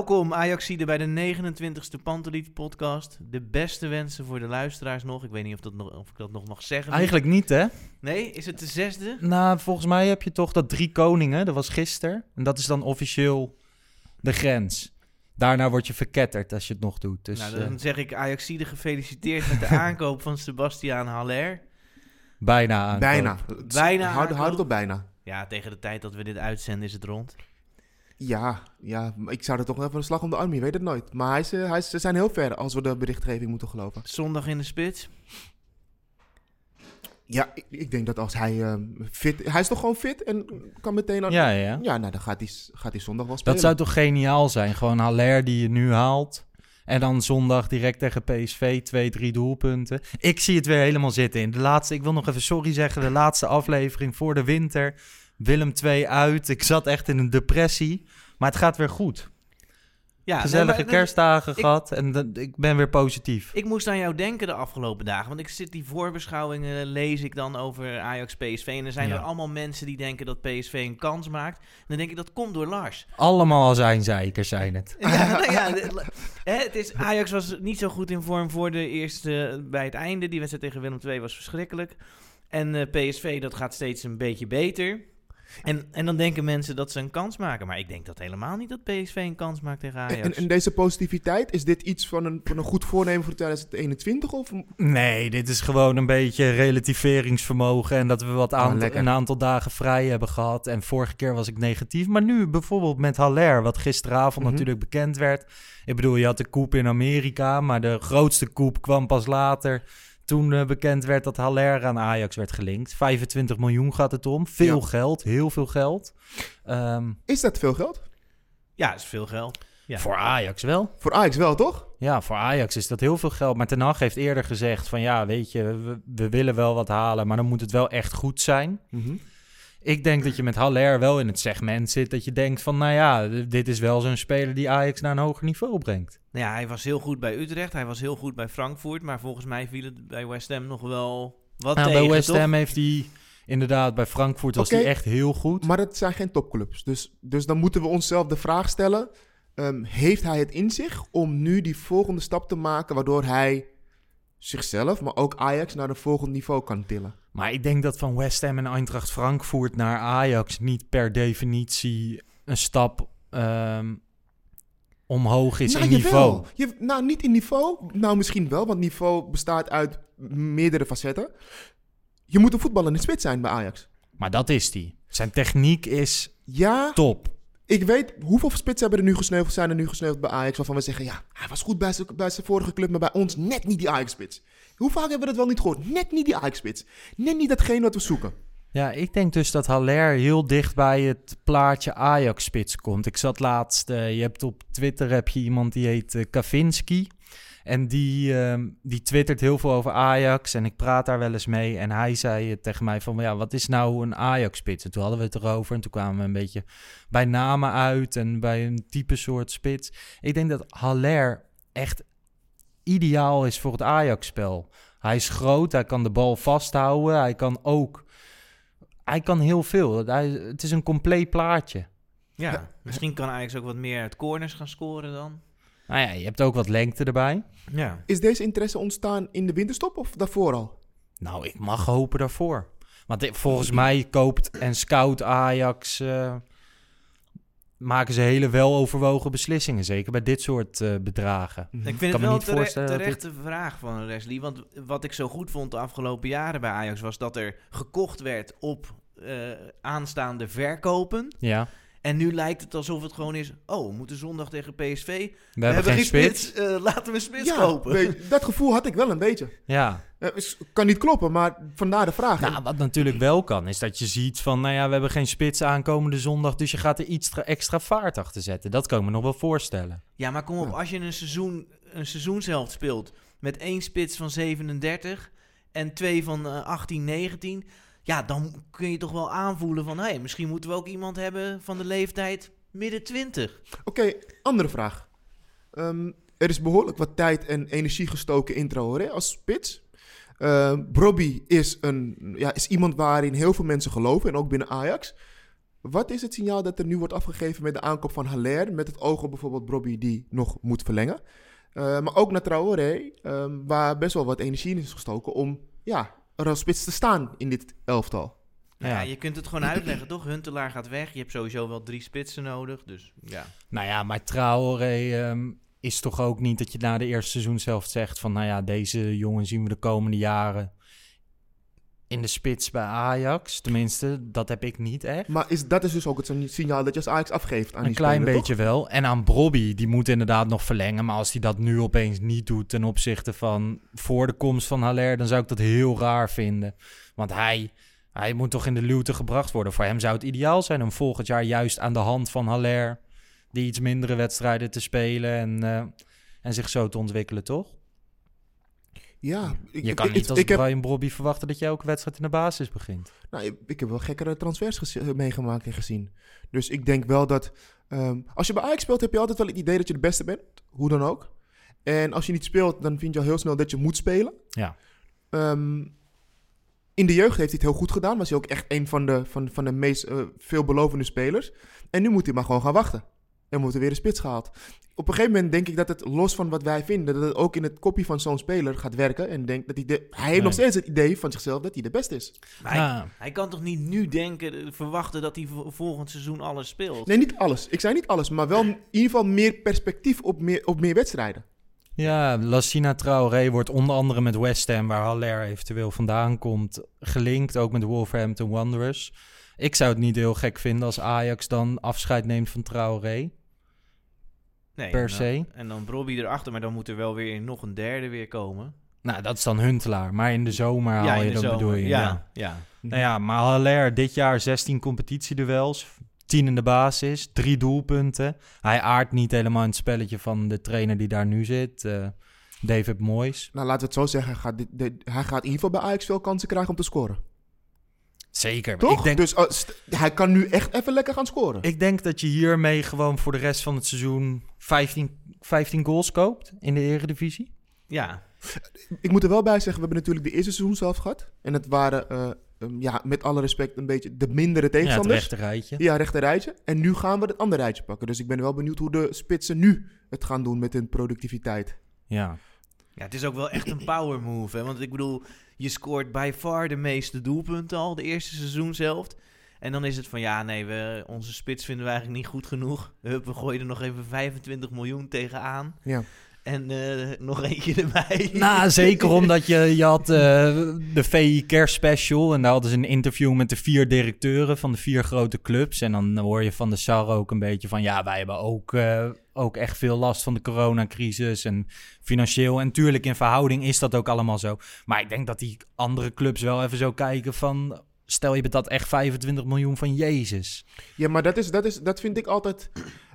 Welkom Ajaxide bij de 29ste Panteliet podcast. De beste wensen voor de luisteraars nog. Ik weet niet of, dat nog, of ik dat nog mag zeggen. Eigenlijk niet, hè? Nee, is het de zesde? Nou, volgens mij heb je toch dat drie koningen, dat was gisteren. En dat is dan officieel de grens. Daarna word je verketterd als je het nog doet. Dus nou, eh, dan zeg ik Ajaxide gefeliciteerd met de aankoop van Sebastiaan Haller. bijna aan. Bijna. Bijna Houd, houd het aankoop. op bijna. Ja, tegen de tijd dat we dit uitzenden is het rond. Ja, ja, ik zou er toch nog even een slag om de arm. Je weet het nooit. Maar hij is, eh, hij is, ze zijn heel ver als we de berichtgeving moeten geloven. Zondag in de spits. Ja, ik, ik denk dat als hij eh, fit... Hij is toch gewoon fit en kan meteen... Aan, Ja, ja. Ja, nou dan gaat hij, gaat hij zondag wel spelen. Dat zou toch geniaal zijn? Gewoon Haller die je nu haalt. En dan zondag direct tegen PSV twee, drie doelpunten. Ik zie het weer helemaal zitten. In de laatste, ik wil nog even sorry zeggen, de laatste aflevering voor de winter. Willem 2 uit. Ik zat echt in een depressie. Maar het gaat weer goed. Ja, nee, Gezellige maar- kerstdagen ik- gehad. En dat- ik ben weer positief. Ik moest aan jou denken de afgelopen dagen. Want ik zit die voorbeschouwingen, lees ik dan over Ajax PSV. En er zijn Ja. er allemaal mensen die denken dat PSV een kans maakt. En dan denk ik, dat komt door Lars. Allemaal zijn zeikers zijn het. Ja, nou ja, het is, Ajax was niet zo goed in vorm voor de eerste, bij het einde. Die wedstrijd tegen Willem II was verschrikkelijk. En eh, PSV, dat gaat steeds een beetje beter. En, en dan denken mensen dat ze een kans maken. Maar ik denk dat helemaal niet dat PSV een kans maakt tegen Ajax. En, en deze positiviteit, is dit iets van een, van een goed voornemen voor 2021? Of Nee, dit is gewoon een beetje relativeringsvermogen. En dat we wat Oh, lekker. een aantal dagen vrij hebben gehad. En vorige keer was ik negatief. Maar nu bijvoorbeeld met Haller, wat gisteravond Mhm. natuurlijk bekend werd. Ik bedoel, je had de koep in Amerika. Maar de grootste koep kwam pas later. Toen eh, bekend werd dat Haller aan Ajax werd gelinkt. 25 miljoen gaat het om. Veel Ja. geld, heel veel geld. Ehm, is dat veel geld? Ja, is veel geld. Ja. Voor Ajax wel. Voor Ajax wel, toch? Ja, voor Ajax is dat heel veel geld. Maar Ten Hag heeft eerder gezegd van ja, weet je, we, we willen wel wat halen, maar dan moet het wel echt goed zijn. Mhm. Ik denk dat je met Haller wel in het segment zit dat je denkt van nou ja, dit is wel zo'n speler die Ajax naar een hoger niveau brengt. Nou ja, hij was heel goed bij Utrecht. Hij was heel goed bij Frankfurt. Maar volgens mij viel het bij West Ham nog wel wat Nou, tegen, bij West? Ham heeft hij inderdaad, bij Frankfurt was hij echt heel goed. Maar het zijn geen topclubs. Dus, dus dan moeten we onszelf de vraag stellen... ehm, heeft hij het in zich om nu die volgende stap te maken... waardoor hij zichzelf, maar ook Ajax... naar een volgend niveau kan tillen? Maar ik denk dat van West Ham en Eintracht Frankfurt naar Ajax niet per definitie een stap ehm, omhoog is nou, in jawel. niveau. Je, nou, niet in niveau. Nou, misschien wel, want niveau bestaat uit meerdere facetten. Je moet een voetballer in de spits zijn bij Ajax. Maar dat is die. Zijn techniek is Ja, top. ik weet hoeveel spitsen hebben er nu gesneuveld, zijn er nu gesneuveld bij Ajax... waarvan we zeggen, ja, hij was goed bij zijn, bij zijn vorige club... maar bij ons net niet die Ajax-spits. Hoe vaak hebben we dat wel niet gehoord? Net niet die Ajax-spits. Net niet datgene wat we zoeken. Ja, ik denk dus dat Haller heel dicht bij het plaatje Ajax-spits komt. Ik zat laatst, eh, je hebt op Twitter heb je iemand die heet eh, Kavinski. En die, ehm, die twittert heel veel over Ajax en ik praat daar wel eens mee. En hij zei tegen mij van, ja, wat is nou een Ajax-spits? En toen hadden we het erover en toen kwamen we een beetje bij namen uit en bij een type soort spits. Ik denk dat Haller echt ideaal is voor het Ajax-spel. Hij is groot, hij kan de bal vasthouden, hij kan ook... Hij kan heel veel. Hij, het is een compleet plaatje. Ja, misschien kan Ajax ook wat meer uit corners gaan scoren dan. Nou ja, je hebt ook wat lengte erbij. Ja. Is deze interesse ontstaan in de winterstop of daarvoor al? Nou, ik mag hopen daarvoor. Want dit- volgens mij koopt en scout Ajax eh, maken ze hele weloverwogen beslissingen. Zeker bij dit soort eh, bedragen. Ik vind kan het me wel niet tere- voorstellen dat terechte vraag van Wesley. Want wat ik zo goed vond de afgelopen jaren bij Ajax... was dat er gekocht werd op eh, aanstaande verkopen. Ja, En nu lijkt het alsof het gewoon is... oh, we moeten zondag tegen PSV. we, hebben geen spits. eh, laten we een spits Ja, kopen. weet dat gevoel had ik wel een beetje. Ja, Eh, is- kan niet kloppen, maar vandaar de vraag. nou, wat natuurlijk wel kan, is dat je ziet van, nou ja, we hebben geen spits aankomende zondag, dus je gaat er iets tra- extra vaart achter zetten. Dat kan ik me nog wel voorstellen. Ja, maar kom op. Ja. Als je een, seizoen, een seizoenshelft speelt... met één spits van 37 en twee van eh, 18, 19... ja, dan kun je toch wel aanvoelen van... hé, misschien moeten we ook iemand hebben van de leeftijd midden 20. Oké, andere vraag. Ehm, er is behoorlijk wat tijd en energie gestoken in Traoré als spits. Ehm Brobby is, een, ja, is iemand waarin heel veel mensen geloven en ook binnen Ajax. Wat is het signaal dat er nu wordt afgegeven met de aankoop van Haller... met het oog op bijvoorbeeld Brobby die nog moet verlengen? Eh, maar ook naar Traoré, ehm, waar best wel wat energie in is gestoken... om ja, spits te staan in dit elftal. Nou ja. Ja. je kunt het gewoon uitleggen, toch? Huntelaar gaat weg. Je hebt sowieso wel drie spitsen nodig. Dus ja. Nou ja, maar Traoré ehm, is toch ook niet dat je na de eerste seizoen zelf zegt van, nou ja, deze jongen zien we de komende jaren in de spits bij Ajax. Tenminste, dat heb ik niet echt. Maar is, dat is dus ook het signaal dat je als Ajax afgeeft aan Een die klein speler, beetje wel. En aan Brobby, die moet inderdaad nog verlengen. Maar als hij dat nu opeens niet doet ten opzichte van voor de komst van Haller, dan zou ik dat heel raar vinden. Want hij, hij moet toch in de luwte gebracht worden. Voor hem zou het ideaal zijn om volgend jaar juist aan de hand van Haller die iets mindere wedstrijden te spelen en, eh, en zich zo te ontwikkelen, toch? Ja, ik, Je kan ik- niet ik, als ik heb, Brian Brobby verwachten dat jij elke wedstrijd in de basis begint. nou, ik, ik heb wel gekkere transfers gezi- meegemaakt en gezien. Dus ik denk wel dat... ehm, als je bij Ajax speelt, heb je altijd wel het idee dat je de beste bent. Hoe dan ook. En als je niet speelt, dan vind je al heel snel dat je moet spelen. Ja. Ehm, in de jeugd heeft hij het heel goed gedaan. Was hij ook echt een van de, van, van de meest eh, veelbelovende spelers. En nu moet hij maar gewoon gaan wachten. En wordt er weer een spits gehaald. Op een gegeven moment denk ik dat het, los van wat wij vinden, dat het ook in het kopje van zo'n speler gaat werken. En denk dat hij, de, hij heeft Nee. nog steeds het idee van zichzelf dat hij de beste is. Maar hij, hij kan toch niet nu denken, eh, verwachten dat hij vo- volgend seizoen alles speelt? Nee, niet alles. Ik zei niet alles, maar wel in ieder geval meer perspectief op meer, op meer wedstrijden. Ja, Lassina Traoré wordt onder andere met West Ham, waar Haller eventueel vandaan komt, gelinkt. Ook met Wolverhampton Wanderers. Ik zou het niet heel gek vinden als Ajax dan afscheid neemt van Traoré. Nee, per en dan- se. En dan Brobby erachter, maar dan moet er wel weer nog een derde weer komen. Nou, dat is dan Huntelaar. Maar in de zomer haal in je dat zomer. bedoel je. Ja, ja. ja. Nou ja, maar Haller dit jaar 16 competitieduels. 10 in de basis, drie doelpunten. Hij aardt niet helemaal in het spelletje van de trainer die daar nu zit. eh, David Moyes. Nou, laten we het zo zeggen. Hij gaat, dit- dit- hij gaat in ieder geval bij Ajax veel kansen krijgen om te scoren. Zeker. Toch? Ik denk, Dus uh, st- hij kan nu echt even lekker gaan scoren. ik denk dat je hiermee gewoon voor de rest van het seizoen 15, 15 goals koopt in de eredivisie. ja. Ik moet er wel bij zeggen, we hebben natuurlijk de eerste seizoen zelf gehad. En het waren, eh, ehm, ja, met alle respect, een beetje de mindere Ja, het tegenstanders. rechte rijtje. Ja, rechter rijtje. En nu gaan we het andere rijtje pakken. Dus ik ben wel benieuwd hoe de spitsen nu het gaan doen met hun productiviteit. Ja. ja, het is ook wel echt een power move. Hè? Want ik bedoel, je scoort by far de meeste doelpunten al, de eerste seizoenshelft. En dan is het van, ja, nee, we, onze spits vinden we eigenlijk niet goed genoeg. Hup, we gooien er nog even 25 miljoen tegenaan. Ja. En eh, nog eentje erbij. Nou, zeker omdat je, je had eh, de VI Kerstspecial. En daar hadden ze een interview met de vier directeuren van de vier grote clubs. En dan hoor je van de Sar ook een beetje van... Ja, wij hebben ook, eh, ook echt veel last van de coronacrisis en financieel. En tuurlijk, in verhouding is dat ook allemaal zo. Maar ik denk dat die andere clubs wel even zo kijken van... Stel je betaalt echt 25 miljoen van Jezus. Ja, maar dat, is, dat, is, dat vind ik altijd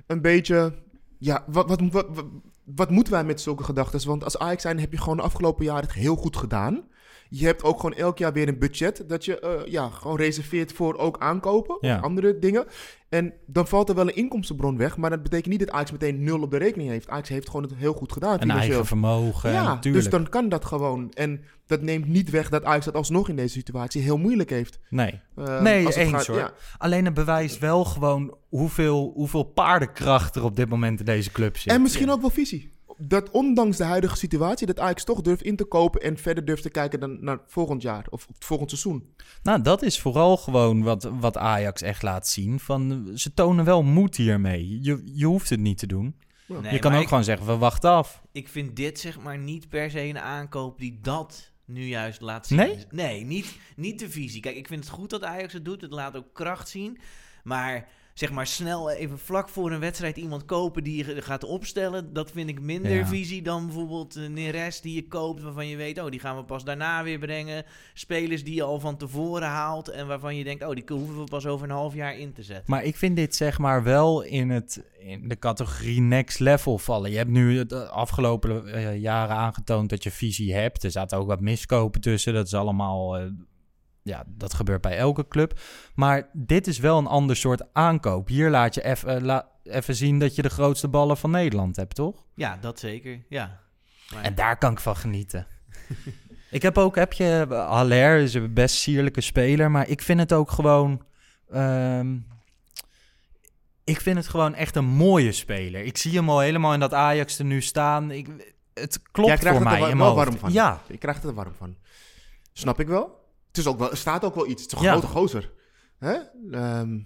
een beetje... Ja, wat, wat, wat, wat, moeten wij met zulke gedachten? Want als Ajax zijn heb je gewoon de afgelopen jaren het heel goed gedaan. Je hebt ook gewoon elk jaar weer een budget dat je eh, ja, gewoon reserveert voor ook aankopen Ja. of andere dingen. En dan valt er wel een inkomstenbron weg, maar dat betekent niet dat Ajax meteen nul op de rekening heeft. Ajax heeft gewoon het heel goed gedaan Een financieel. eigen vermogen, ja, natuurlijk. dus dan kan dat gewoon. En dat neemt niet weg dat Ajax dat alsnog in deze situatie heel moeilijk heeft. Nee. Eh, Nee, eens gaat- hoor. ja. Alleen het bewijst wel gewoon hoeveel, hoeveel paardenkracht er op dit moment in deze club zit. En misschien ook wel visie. Dat ondanks de huidige situatie, dat Ajax toch durft in te kopen en verder durft te kijken dan naar volgend jaar of het volgend seizoen. Nou, dat is vooral gewoon wat, wat Ajax echt laat zien. Van, ze tonen wel moed hiermee. Je, je hoeft het niet te doen. Nee, je kan ook ik, gewoon zeggen, we wachten af. ik vind dit zeg maar niet per se een aankoop die dat nu juist laat zien. Nee? Nee, niet, niet de visie. Kijk, ik vind het goed dat Ajax het doet. Het laat ook kracht zien. Maar zeg maar snel even vlak voor een wedstrijd iemand kopen die je gaat opstellen. Dat vind ik minder Ja. visie dan bijvoorbeeld uh, Neres die je koopt waarvan je weet, oh die gaan we pas daarna weer brengen. Spelers die je al van tevoren haalt en waarvan je denkt, oh die hoeven we pas over een half jaar in te zetten. Maar ik vind dit zeg maar wel in, het, in de categorie next level vallen. Je hebt nu de afgelopen eh, jaren aangetoond dat je visie hebt. Er zaten ook wat miskopen tussen. Dat is allemaal... eh, ja, dat gebeurt bij elke club. Maar dit is wel een ander soort aankoop. Hier laat je even la- even zien dat je de grootste ballen van Nederland hebt, toch? Ja, dat zeker. Ja. Maar- En daar kan ik van genieten. ik heb ook, heb je, Haller is een best sierlijke speler, maar ik vind het ook gewoon, ehm, ik vind het gewoon echt een mooie speler. Ik zie hem al helemaal in dat Ajax er nu staan. Ik, het klopt Jij krijgt voor het mij er in wel mijn warm hoofd. van. Ja, Je krijgt het er warm van. Snap ik wel. Het, is ook wel, er staat ook wel iets. Het is een Ja. grote gozer. Hè? Ehm,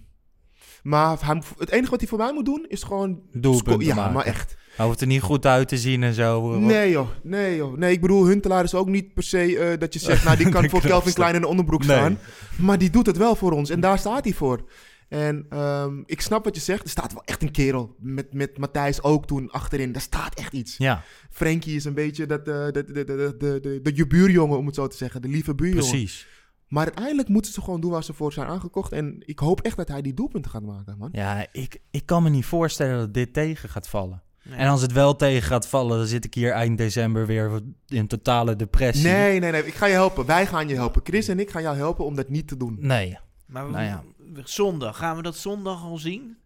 maar hij, het enige wat hij voor mij moet doen is gewoon... Doelpunten Ja, maken. maar echt. hij hoeft er niet goed uit te zien en zo. Nee joh, nee joh. Nee, ik bedoel, Huntelaar is ook niet per se eh, dat je zegt... nou, die kan De voor Kelvin. Klein in de onderbroek Nee. staan. Maar die doet het wel voor ons. En daar staat hij voor. En ehm, ik snap wat je zegt. Er staat wel echt een kerel. Met, met Matthijs ook toen achterin. Daar staat echt iets. Ja, Frenkie is een beetje dat, eh, de, de, de, de, de, de, de, je buurjongen, om het zo te zeggen. De lieve buurjongen. precies. Maar uiteindelijk moeten ze gewoon doen waar ze voor zijn aangekocht. En ik hoop echt dat hij die doelpunten gaat maken, man. Ja, ik, ik kan me niet voorstellen dat dit tegen gaat vallen. Nee. En als het wel tegen gaat vallen, dan zit ik hier eind december weer in totale depressie. Nee, nee, nee. Ik ga je helpen. Wij gaan je helpen. Chris en ik gaan jou helpen om dat niet te doen. Nee. Maar we- Nou ja. we- zondag, gaan we dat zondag al zien?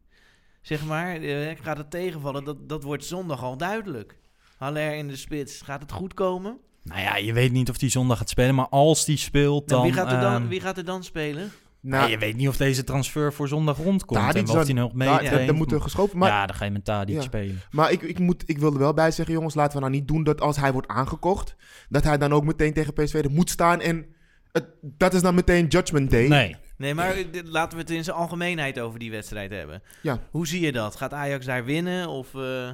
Zeg maar, eh, gaat het tegenvallen? Dat, dat wordt zondag al duidelijk. Haller in de spits, gaat het goed komen? Nou ja, je weet niet of die zondag gaat spelen, maar als die speelt, dan... Nou, wie, gaat er dan ehm, wie gaat er dan spelen? nou, Nou, je weet niet of deze transfer voor zondag rondkomt Tadic en of dan- hij nog mee Ja, daar, daar moet er geschoven. Maar, ja, dan ga je met Tadic Ja. spelen. maar ik, ik, moet, ik wil er wel bij zeggen, jongens. Laten we nou niet doen dat als hij wordt aangekocht... dat hij dan ook meteen tegen PSV er moet staan. En het, dat is dan meteen judgment day. Nee. Nee, maar laten we het in zijn algemeenheid over die wedstrijd hebben. Ja. Hoe zie je dat? Gaat Ajax daar winnen of eh,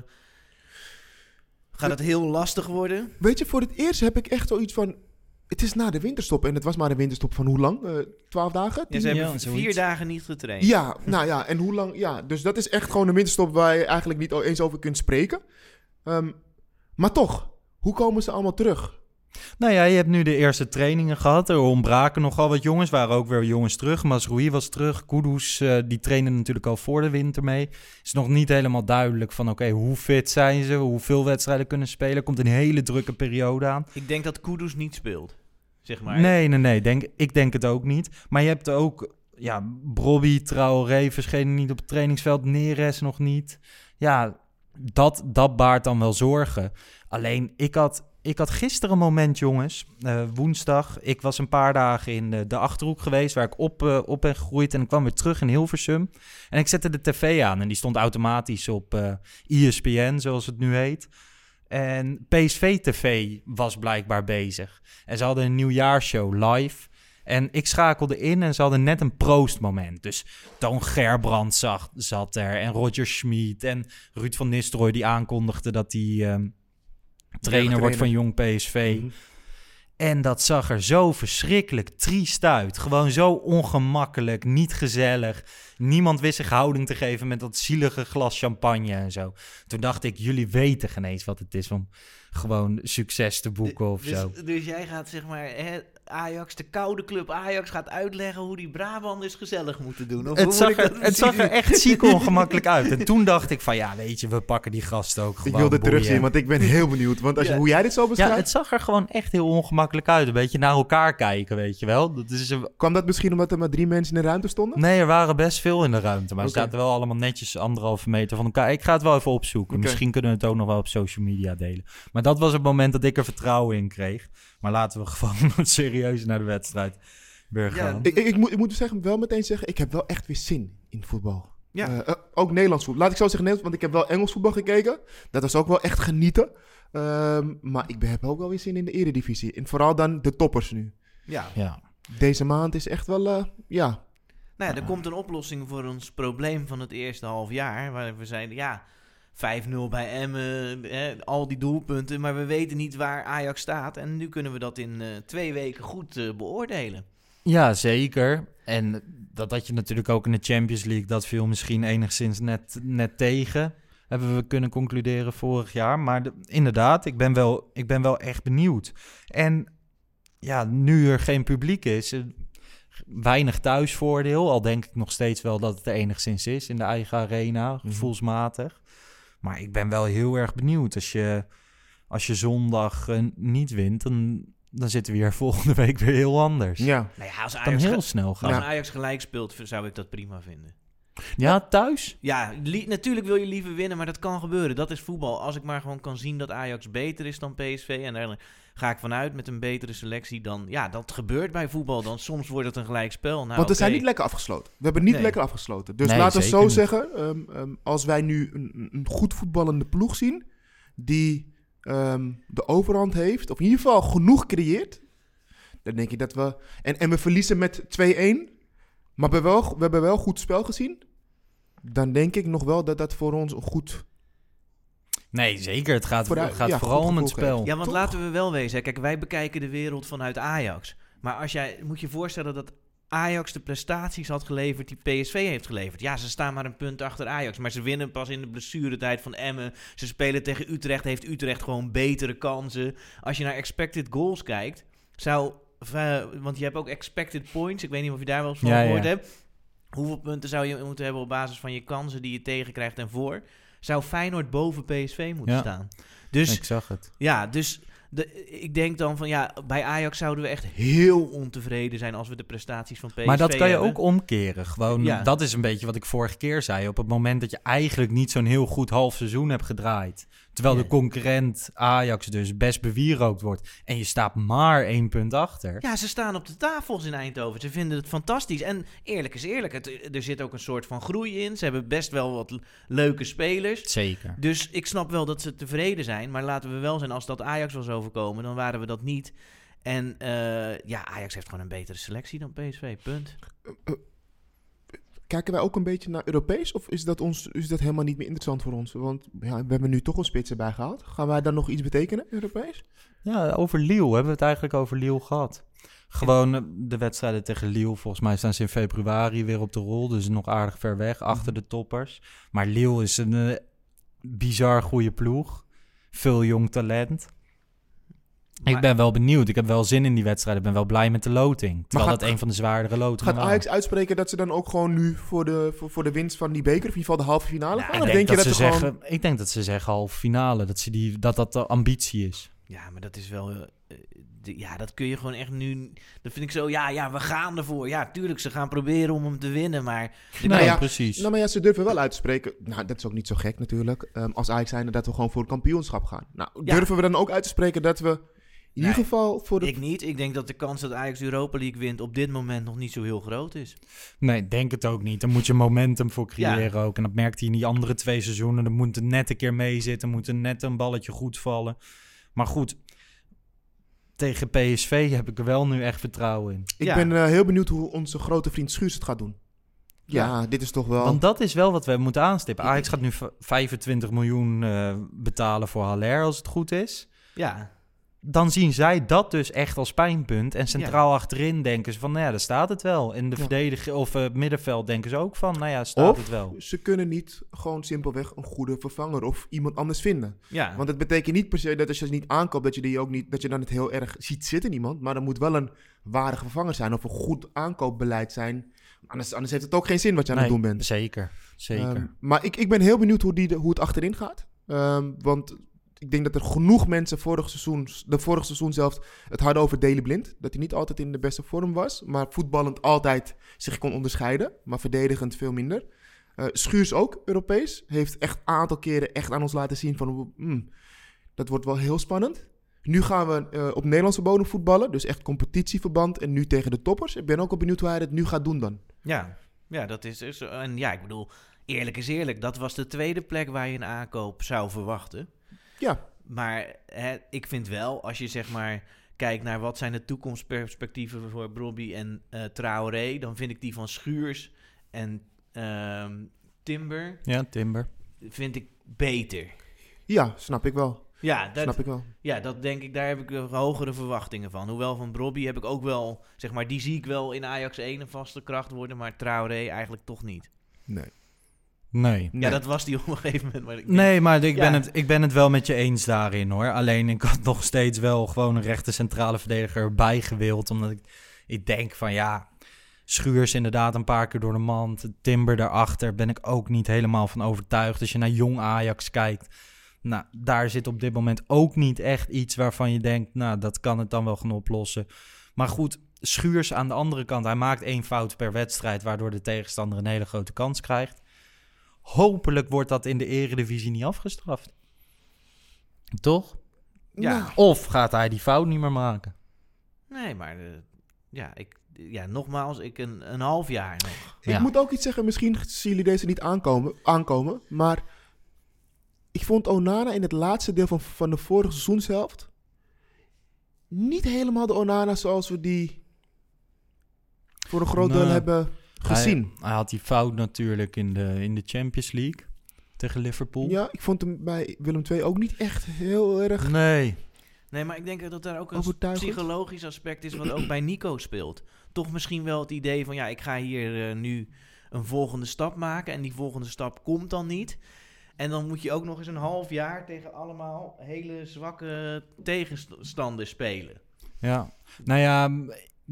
gaat het heel lastig worden? Weet je, voor het eerst heb ik echt zoiets van... Het is na de winterstop. En het was maar een winterstop van hoe lang? Eh, Twaalf dagen? Ja, Tien? ze hebben Ja, vier dagen niet getraind. Ja, nou ja, en hoe lang? Ja, dus dat is echt gewoon een winterstop waar je eigenlijk niet eens over kunt spreken. Ehm, maar toch, hoe komen ze allemaal terug? Nou ja, je hebt nu de eerste trainingen gehad. Er ontbraken nogal wat jongens. Waren ook weer jongens terug. Masroei was terug. Kudus, eh, die trainen natuurlijk al voor de winter mee. Is nog niet helemaal duidelijk van... oké, hoe fit zijn ze? Hoeveel wedstrijden kunnen spelen? Komt een hele drukke periode aan. Ik denk dat Kudus niet speelt, zeg maar. Nee, nee, nee. Denk, ik denk het ook niet. Maar je hebt ook... Ja, Brobby, Traoré verschenen niet op het trainingsveld. Neres nog niet. Ja, dat, dat baart dan wel zorgen. Alleen, ik had, ik had gisteren een moment, jongens. eh, woensdag. Ik was een paar dagen in eh, de Achterhoek geweest... waar ik op, eh, op ben gegroeid. En ik kwam weer terug in Hilversum. En ik zette de tv aan. En die stond automatisch op ESPN, zoals het nu heet. En PSV TV was blijkbaar bezig. En ze hadden een nieuwjaarshow live. En ik schakelde in en ze hadden net een proostmoment. Dus Toon Gerbrand zag, zat er. En Roger Schmid. En Ruud van Nistelrooy die aankondigde dat hij ehm, trainer wordt van Jong PSV. Mhm. En dat zag er zo verschrikkelijk triest uit. Gewoon zo ongemakkelijk, niet gezellig. Niemand wist zich houding te geven met dat zielige glas champagne en zo. Toen dacht ik, jullie weten geen eens wat het is om gewoon succes te boeken of dus, zo. dus jij gaat zeg maar hè, Ajax, de koude club Ajax, gaat uitleggen hoe die Brabanders gezellig moeten doen. Of Het zag, ik er, het zag er echt ziek ongemakkelijk uit. En toen dacht ik van, ja, weet je, we pakken die gasten ook Ik gewoon. wil dit boeien. terugzien, want ik ben heel benieuwd. Want als je, Ja. hoe jij dit zo Ja, beschrijft... het zag er gewoon echt heel ongemakkelijk uit. Een beetje naar elkaar kijken, weet je wel. Dat is een- Kwam dat misschien omdat er maar drie mensen in de ruimte stonden? Nee, er waren best veel in de ruimte. Maar ze zaten wel allemaal netjes anderhalve meter van elkaar. Ik ga het wel even opzoeken. Misschien kunnen we het ook nog wel op social media delen. Maar dat was het moment dat ik er vertrouwen in kreeg. Maar laten we gewoon serieus naar de wedstrijd weer Ja, ik, ik moet, ik moet zeggen, wel meteen zeggen, ik heb wel echt weer zin in voetbal. Ja. Eh, eh, ook Nederlands voetbal. Laat ik zo zeggen Nederlands, want ik heb wel Engels voetbal gekeken. Dat was ook wel echt genieten. Ehm, maar ik heb ook wel weer zin in de eredivisie. En vooral dan de toppers nu. Ja. Ja. Deze maand is echt wel, eh, ja... Nou ja, er komt een oplossing voor ons probleem van het eerste half jaar. Waar we zeiden, ja, 5-0 bij Emmen, hè, al die doelpunten. Maar we weten niet waar Ajax staat. En nu kunnen we dat in eh, twee weken goed eh, beoordelen. Ja, zeker. En dat had je natuurlijk ook in de Champions League. Dat viel misschien enigszins net, net tegen. Hebben we kunnen concluderen vorig jaar. Maar de- inderdaad, ik ben, wel, ik ben wel echt benieuwd. En ja, nu er geen publiek is, eh, weinig thuisvoordeel. Al denk ik nog steeds wel dat het er enigszins is in de eigen arena, gevoelsmatig. Maar ik ben wel heel erg benieuwd. Als je, als je zondag eh, niet wint, dan, dan zitten we hier volgende week weer heel anders. Ja, Nou ja, als Ajax, kan heel snel gaan. als Ja. Ajax gelijk speelt, zou ik dat prima vinden. Ja, thuis? Ja, li- natuurlijk wil je liever winnen, maar dat kan gebeuren. Dat is voetbal. Als ik maar gewoon kan zien dat Ajax beter is dan PSV... en daar ga ik vanuit met een betere selectie... dan ja, dat gebeurt bij voetbal. Dan soms wordt het een gelijkspel. Nou, want we zijn oké. niet lekker afgesloten. We hebben niet Nee. lekker afgesloten. Dus Nee, laten we zo niet. zeggen, ehm, ehm, als wij nu een, een goed voetballende ploeg zien... die ehm, de overhand heeft, of in ieder geval genoeg creëert... dan denk ik dat we... En, en we verliezen met 2-1, maar we hebben, wel, we hebben wel goed spel gezien... dan denk ik nog wel dat dat voor ons een goed... Nee, zeker. Het gaat, Vooruit- gaat ja, vooral om het spel. Ja, want Toch? laten we wel wezen. hè. Kijk, wij bekijken de wereld vanuit Ajax. Maar als jij moet je voorstellen dat Ajax de prestaties had geleverd die PSV heeft geleverd. Ja, ze staan maar een punt achter Ajax. Maar ze winnen pas in de blessuretijd van Emmen. Ze spelen tegen Utrecht. Heeft Utrecht gewoon betere kansen. Als je naar expected goals kijkt, zou. eh, Want je hebt ook expected points. Ik weet niet of je daar wel eens van Ja, ja. gehoord hebt. Hoeveel punten zou je moeten hebben op basis van je kansen die je tegenkrijgt en voor? Zou Feyenoord boven PSV moeten Ja. staan? Dus Ik zag het. ja, dus de, ik denk dan van ja, bij Ajax zouden we echt heel ontevreden zijn als we de prestaties van PSV Maar dat kan je hebben. ook omkeren. Gewoon, Ja. Dat is een beetje wat ik vorige keer zei. Op het moment dat je eigenlijk niet zo'n heel goed half seizoen hebt gedraaid. Terwijl de concurrent Ajax dus best bewierookt wordt. En je staat maar één punt achter. Ja, ze staan op de tafels in Eindhoven. Ze vinden het fantastisch. En eerlijk is eerlijk, het, er zit ook een soort van groei in. Ze hebben best wel wat leuke spelers. Zeker. Dus ik snap wel dat ze tevreden zijn. Maar laten we wel zijn, als dat Ajax was overkomen, dan waren we dat niet. En eh, ja, Ajax heeft gewoon een betere selectie dan PSV. Punt. Kijken wij ook een beetje naar Europees? Of is dat, ons, is dat helemaal niet meer interessant voor ons? Want ja, we hebben nu toch een spits erbij gehaald. Gaan wij dan nog iets betekenen, Europees? Ja, over Lille hebben we het eigenlijk over Lille gehad. Gewoon eh, de wedstrijden tegen Lille. Volgens mij staan ze in februari weer op de rol. Dus nog aardig ver weg, achter de toppers. Maar Lille is een eh, bizar goede ploeg. Veel jong talent. Maar- ik ben wel benieuwd. Ik heb wel zin in die wedstrijd. Ik ben wel blij met de loting. Terwijl gaat- dat een van de zwaardere lotingen Gaat. Ajax uitspreken dat ze dan ook gewoon nu voor de, voor, voor de winst van die beker, of in ieder geval de halve finale gaan? Denk, je dat, dat ze er zeggen, gewoon... ik denk dat ze zeggen halve finale. Dat ze die, dat, dat de ambitie is. Ja, maar dat is wel. eh, de- ja, dat kun je gewoon echt nu. Dat vind ik zo. Ja, ja, we gaan ervoor. Ja, tuurlijk, ze gaan proberen om hem te winnen. Maar. Nee, ja, precies. Nou, maar ja, ze durven wel uit te spreken. Nou, dat is ook niet zo gek natuurlijk. ehm, als Ajax zijn dat we gewoon voor het kampioenschap gaan. Nou, Ja. durven we dan ook uit te spreken dat we in Nee, ieder geval voor de... Ik niet. Ik denk dat de kans dat Ajax Europa League wint op dit moment nog niet zo heel groot is. Nee, denk het ook niet. Dan moet je momentum voor creëren ook. En dat merkte hij in die andere twee seizoenen. Er moet er net een keer mee zitten. Er moet er net een balletje goed vallen. Maar goed, tegen PSV heb ik er wel nu echt vertrouwen in. Ik Ja. ben eh, heel benieuwd hoe onze grote vriend Schuurs het gaat doen. Ja, dit is toch wel... Want dat is wel wat we moeten aanstippen. Ajax gaat nu v- 25 miljoen eh, betalen voor Haller, als het goed is. Ja, Dan zien zij dat dus echt als pijnpunt. En centraal achterin denken ze van, nou ja, daar staat het wel. In de Ja. verdediger of eh, middenveld denken ze ook van, nou ja, staat Of het wel. ze kunnen niet gewoon simpelweg een goede vervanger of iemand anders vinden. ja. Want het betekent niet per se dat als je ze niet aankoopt, dat je, die ook niet, dat je dan het heel erg ziet zitten in iemand. Maar er moet wel een waardige vervanger zijn of een goed aankoopbeleid zijn. Anders, anders heeft het ook geen zin wat je aan het doen bent. Zeker, zeker. Ehm, maar ik, ik ben heel benieuwd hoe, die, hoe het achterin gaat. Ehm, want ik denk dat er genoeg mensen vorig seizoen, de vorig seizoen zelfs, het hadden over Daley Blind. Dat hij niet altijd in de beste vorm was. Maar voetballend altijd zich kon onderscheiden. Maar verdedigend veel minder. Eh, Schuurs ook, Europees. Heeft echt een aantal keren echt aan ons laten zien van... hmm, dat wordt wel heel spannend. Nu gaan we eh, op Nederlandse bodem voetballen. Dus echt competitieverband. En nu tegen de toppers. Ik ben ook wel benieuwd hoe hij het nu gaat doen dan. Ja, ja dat is, is. En ja, ik bedoel, eerlijk is eerlijk, dat was de tweede plek waar je een aankoop zou verwachten. Ja. Maar hè, ik vind wel, als je zeg maar kijkt naar wat zijn de toekomstperspectieven voor Brobby en eh Traoré, dan vind ik die van Schuurs en ehm, Timber Ja, Timber. vind ik beter. Ja, snap ik wel. Ja, dat, Snap ik wel. ja, dat denk ik, daar heb ik hogere verwachtingen van. Hoewel van Brobby heb ik ook wel, zeg maar, die zie ik wel in Ajax 1 een vaste kracht worden, maar Traoré eigenlijk toch niet. Nee. Nee. Nee. Ja, dat was die op een gegeven moment. Maar ik denk- Nee, maar ik, Ja. ben het, ik ben het wel met je eens daarin hoor. Alleen ik had nog steeds wel gewoon een rechte centrale verdediger erbij gewild. Omdat ik, ik denk van ja, Schuurs inderdaad een paar keer door de mand. Timber daarachter ben ik ook niet helemaal van overtuigd. Als je naar jong Ajax kijkt, nou, daar zit op dit moment ook niet echt iets waarvan je denkt, nou, dat kan het dan wel gaan oplossen. Maar goed, Schuurs aan de andere kant, hij maakt één fout per wedstrijd, waardoor de tegenstander een hele grote kans krijgt. Hopelijk wordt dat in de eredivisie niet afgestraft. Toch? Ja. Nou, Of gaat hij die fout niet meer maken? Nee, maar eh, ja, ik, ja, nogmaals, ik een, een half jaar nog. Ik Ja. moet ook iets zeggen, misschien zien jullie deze niet aankomen, aankomen maar ik vond Onana in het laatste deel van, van de vorige seizoenshelft niet helemaal de Onana zoals we die voor een groot deel hebben gezien. Hij, hij had die fout natuurlijk in de, in de Champions League tegen Liverpool. Ja, ik vond hem bij Willem II ook niet echt heel erg Nee. Nee, maar ik denk dat daar ook een psychologisch aspect is wat ook bij Nico speelt. Toch misschien wel het idee van, ja, ik ga hier eh, nu een volgende stap maken en die volgende stap komt dan niet. En dan moet je ook nog eens een half jaar tegen allemaal hele zwakke tegenstanders spelen. Ja. Nou ja,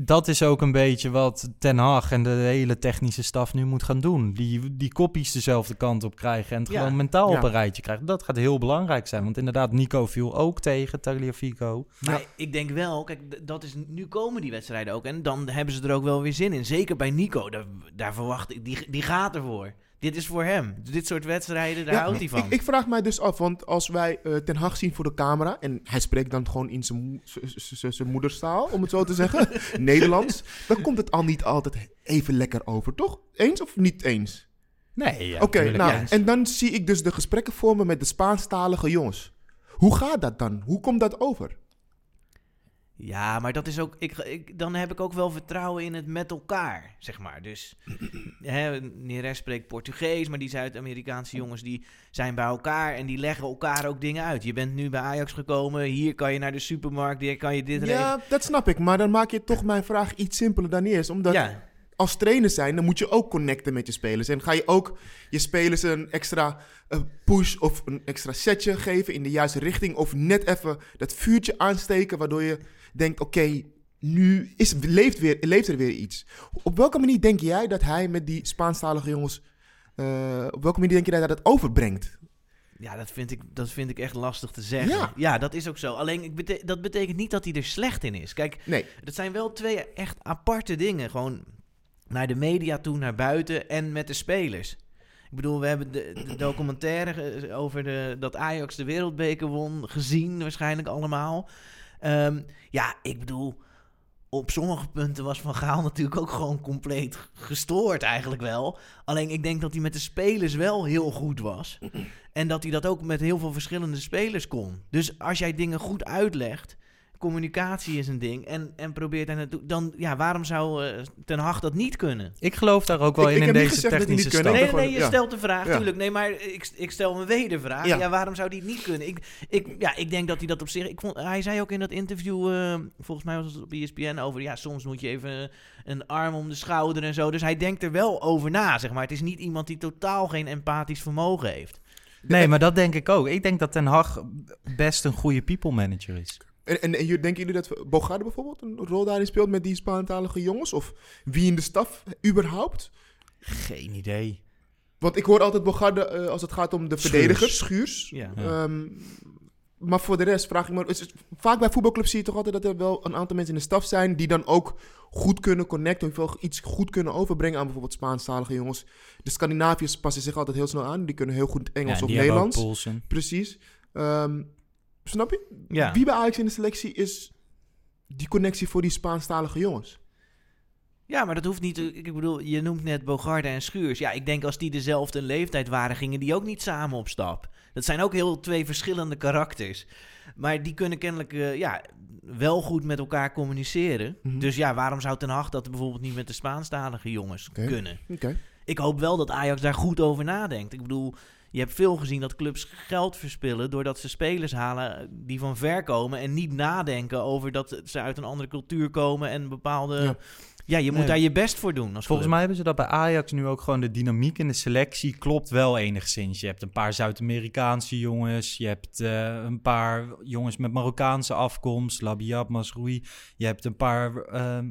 dat is ook een beetje wat Ten Hag en de hele technische staf nu moet gaan doen. Die, die koppies dezelfde kant op krijgen en het Ja. gewoon mentaal Ja. op een rijtje krijgen. Dat gaat heel belangrijk zijn. Want inderdaad, Nico viel ook tegen Tagliafico. Maar ik denk wel, kijk, dat is, nu komen die wedstrijden ook. En dan hebben ze er ook wel weer zin in. Zeker bij Nico, daar, daar verwacht ik, die, die gaat ervoor. Dit is voor hem. Dit soort wedstrijden, daar Ja, houdt hij van. Ik, ik vraag mij dus af, want als wij eh, Ten Hag zien voor de camera... en hij spreekt dan gewoon in zijn moederstaal, om het zo te zeggen, Nederlands... dan komt het al niet altijd even lekker over, toch? Eens of niet eens? Nee, ja, Oké, nou, ja. en dan zie ik dus de gesprekken vormen met de Spaanstalige jongens. Hoe gaat dat dan? Hoe komt dat over? Ja, maar dat is ook. Ik, ik, dan heb ik ook wel vertrouwen in het met elkaar, zeg maar. Dus. Hè, Neres spreekt Portugees, maar die Zuid-Amerikaanse jongens die zijn bij elkaar en die leggen elkaar ook dingen uit. Je bent nu bij Ajax gekomen, hier kan je naar de supermarkt, hier kan je dit regelen. Ja, dat snap ik, maar dan maak je toch mijn vraag iets simpeler dan eerst. Omdat Ja, als trainer zijn, dan moet je ook connecten met je spelers. En ga je ook je spelers een extra eh, push of een extra setje geven in de juiste richting. Of net even dat vuurtje aansteken, waardoor je denkt, oké, nu is, leeft, weer, leeft er weer iets. Op welke manier denk jij dat hij met die Spaanstalige jongens, eh, op welke manier denk je dat hij dat overbrengt? ja dat, vind ik, dat vind ik echt lastig te zeggen. Ja. Ja, dat is ook zo. Alleen ik bete- dat betekent niet dat hij er slecht in is. Kijk, Nee, Dat zijn wel twee echt aparte dingen. Gewoon naar de media toe, naar buiten en met de spelers. Ik bedoel, we hebben de, de documentaire ge- over de, dat Ajax de wereldbeker won gezien, waarschijnlijk allemaal. Ehm, ja, ik bedoel, op sommige punten was Van Gaal natuurlijk ook gewoon compleet gestoord eigenlijk wel. Alleen ik denk dat hij met de spelers wel heel goed was. En dat hij dat ook met heel veel verschillende spelers kon. Dus als jij dingen goed uitlegt, communicatie is een ding, en, en probeert daar naartoe, dan ja, waarom zou eh, Ten Hag dat niet kunnen? Ik geloof daar ook wel Ik- in ik in heb niet deze gezegd dat hij niet technische kunnen. stap. Nee, nee, gewoon- je ja. stelt de vraag, Ja. tuurlijk. Nee, maar ik, ik stel een wedervraag. Ja. Ja. waarom zou hij het niet kunnen? Ik, ik, ja, ik denk dat hij dat op zich... Ik vond, hij zei ook in dat interview, eh, volgens mij was het op ESPN, over... Ja, soms moet je even een arm om de schouder en zo. Dus hij denkt er wel over na, zeg maar. Het is niet iemand die totaal geen empathisch vermogen heeft. Nee, maar dat denk ik ook. Ik denk dat Ten Hag best een goede people manager is. En, en, en jullie- denken jullie dat Bogarde bijvoorbeeld een rol daarin speelt met die Spaantalige jongens? Of wie in de staf überhaupt? Geen idee. Want ik hoor altijd Bogarde eh, als het gaat om de Schuurs. verdedigers, Schuurs. Ja. Ehm, maar voor de rest vraag ik me... het is- vaak bij voetbalclubs zie je toch altijd dat er wel een aantal mensen in de staf zijn... die dan ook goed kunnen connecten... of wel iets goed kunnen overbrengen aan bijvoorbeeld Spaanstalige jongens. De Scandinaviërs passen zich altijd heel snel aan. Die kunnen heel goed Engels Ja, of Nederlands. Precies. Ehm, snap je? Ja. Wie bij Ajax in de selectie is die connectie voor die Spaanstalige jongens? Ja, maar dat hoeft niet. Ik bedoel, je noemt net Bogarde en Schuurs. Ja, ik denk als die dezelfde leeftijd waren, gingen die ook niet samen op stap. Dat zijn ook heel twee verschillende karakters. Maar die kunnen kennelijk eh, ja, wel goed met elkaar communiceren. Mhm. Dus ja, waarom zou Ten Hag dat bijvoorbeeld niet met de Spaanstalige jongens kunnen? Ik hoop wel dat Ajax daar goed over nadenkt. Ik bedoel, je hebt veel gezien dat clubs geld verspillen doordat ze spelers halen die van ver komen en niet nadenken over dat ze uit een andere cultuur komen en bepaalde. Ja, Ja. je moet Nee. daar je best voor doen. Als Volgens club. mij hebben ze dat bij Ajax nu ook gewoon de dynamiek in de selectie klopt wel enigszins. Je hebt een paar Zuid-Amerikaanse jongens, je hebt eh, een paar jongens met Marokkaanse afkomst, Labiat, Masroui. Je hebt een paar ehm,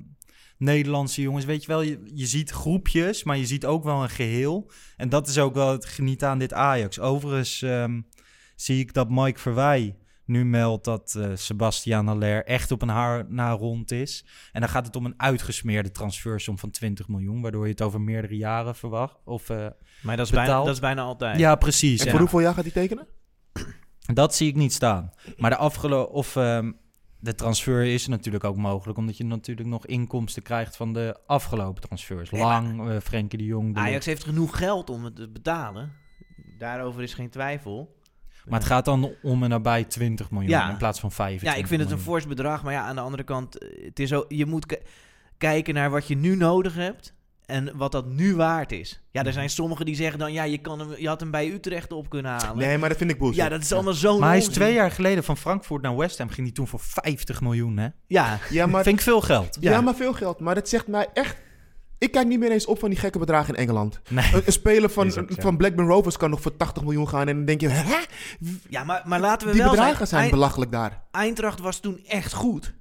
Nederlandse jongens. Weet je wel, je, je ziet groepjes, maar je ziet ook wel een geheel. En dat is ook wel het genieten aan dit Ajax. Overigens ehm, zie ik dat Mike Verwij nu meldt dat eh Sebastian Haller echt op een haar na rond is. En dan gaat het om een uitgesmeerde transfersom van 20 miljoen, waardoor je het over meerdere jaren verwacht. Of, eh, Maar dat is, bijna, dat is bijna altijd. ja, precies. En ja. voor hoeveel jaar gaat hij tekenen? Dat zie ik niet staan. Maar de afgelopen of ehm, de transfer is natuurlijk ook mogelijk, omdat je natuurlijk nog inkomsten krijgt van de afgelopen transfers. Nee, maar- Lang, eh Frenkie de Jong. De Ajax heeft genoeg geld om het te betalen. Daarover is geen twijfel. Maar het gaat dan om en nabij 20 miljoen Ja. in plaats van 25 Ja, ik vind het een fors bedrag. Maar ja, aan de andere kant, eh, het is ook, je moet ki- kijken naar wat je nu nodig hebt. En wat dat nu waard is. Ja, Mhm. er zijn sommigen die zeggen dan... Ja, je, kan hem, je had hem bij Utrecht op kunnen halen. Nee, maar dat vind ik bullshit. ja, dat is allemaal zo Maar hij is twee jaar geleden van Frankfurt naar West Ham. Ging hij toen voor 50 miljoen, hè? Ja, Ja, maar, Vind ik veel geld. ja. maar veel geld. Maar dat zegt mij echt... Ik kijk niet meer eens op van die gekke bedragen in Engeland. Nee. Een, een speler van, ook van Blackburn Rovers kan nog voor 80 miljoen gaan. En dan denk je, hè? ja maar, maar laten we Die wel bedragen zijn Eind- belachelijk daar. Eintracht was toen echt goed.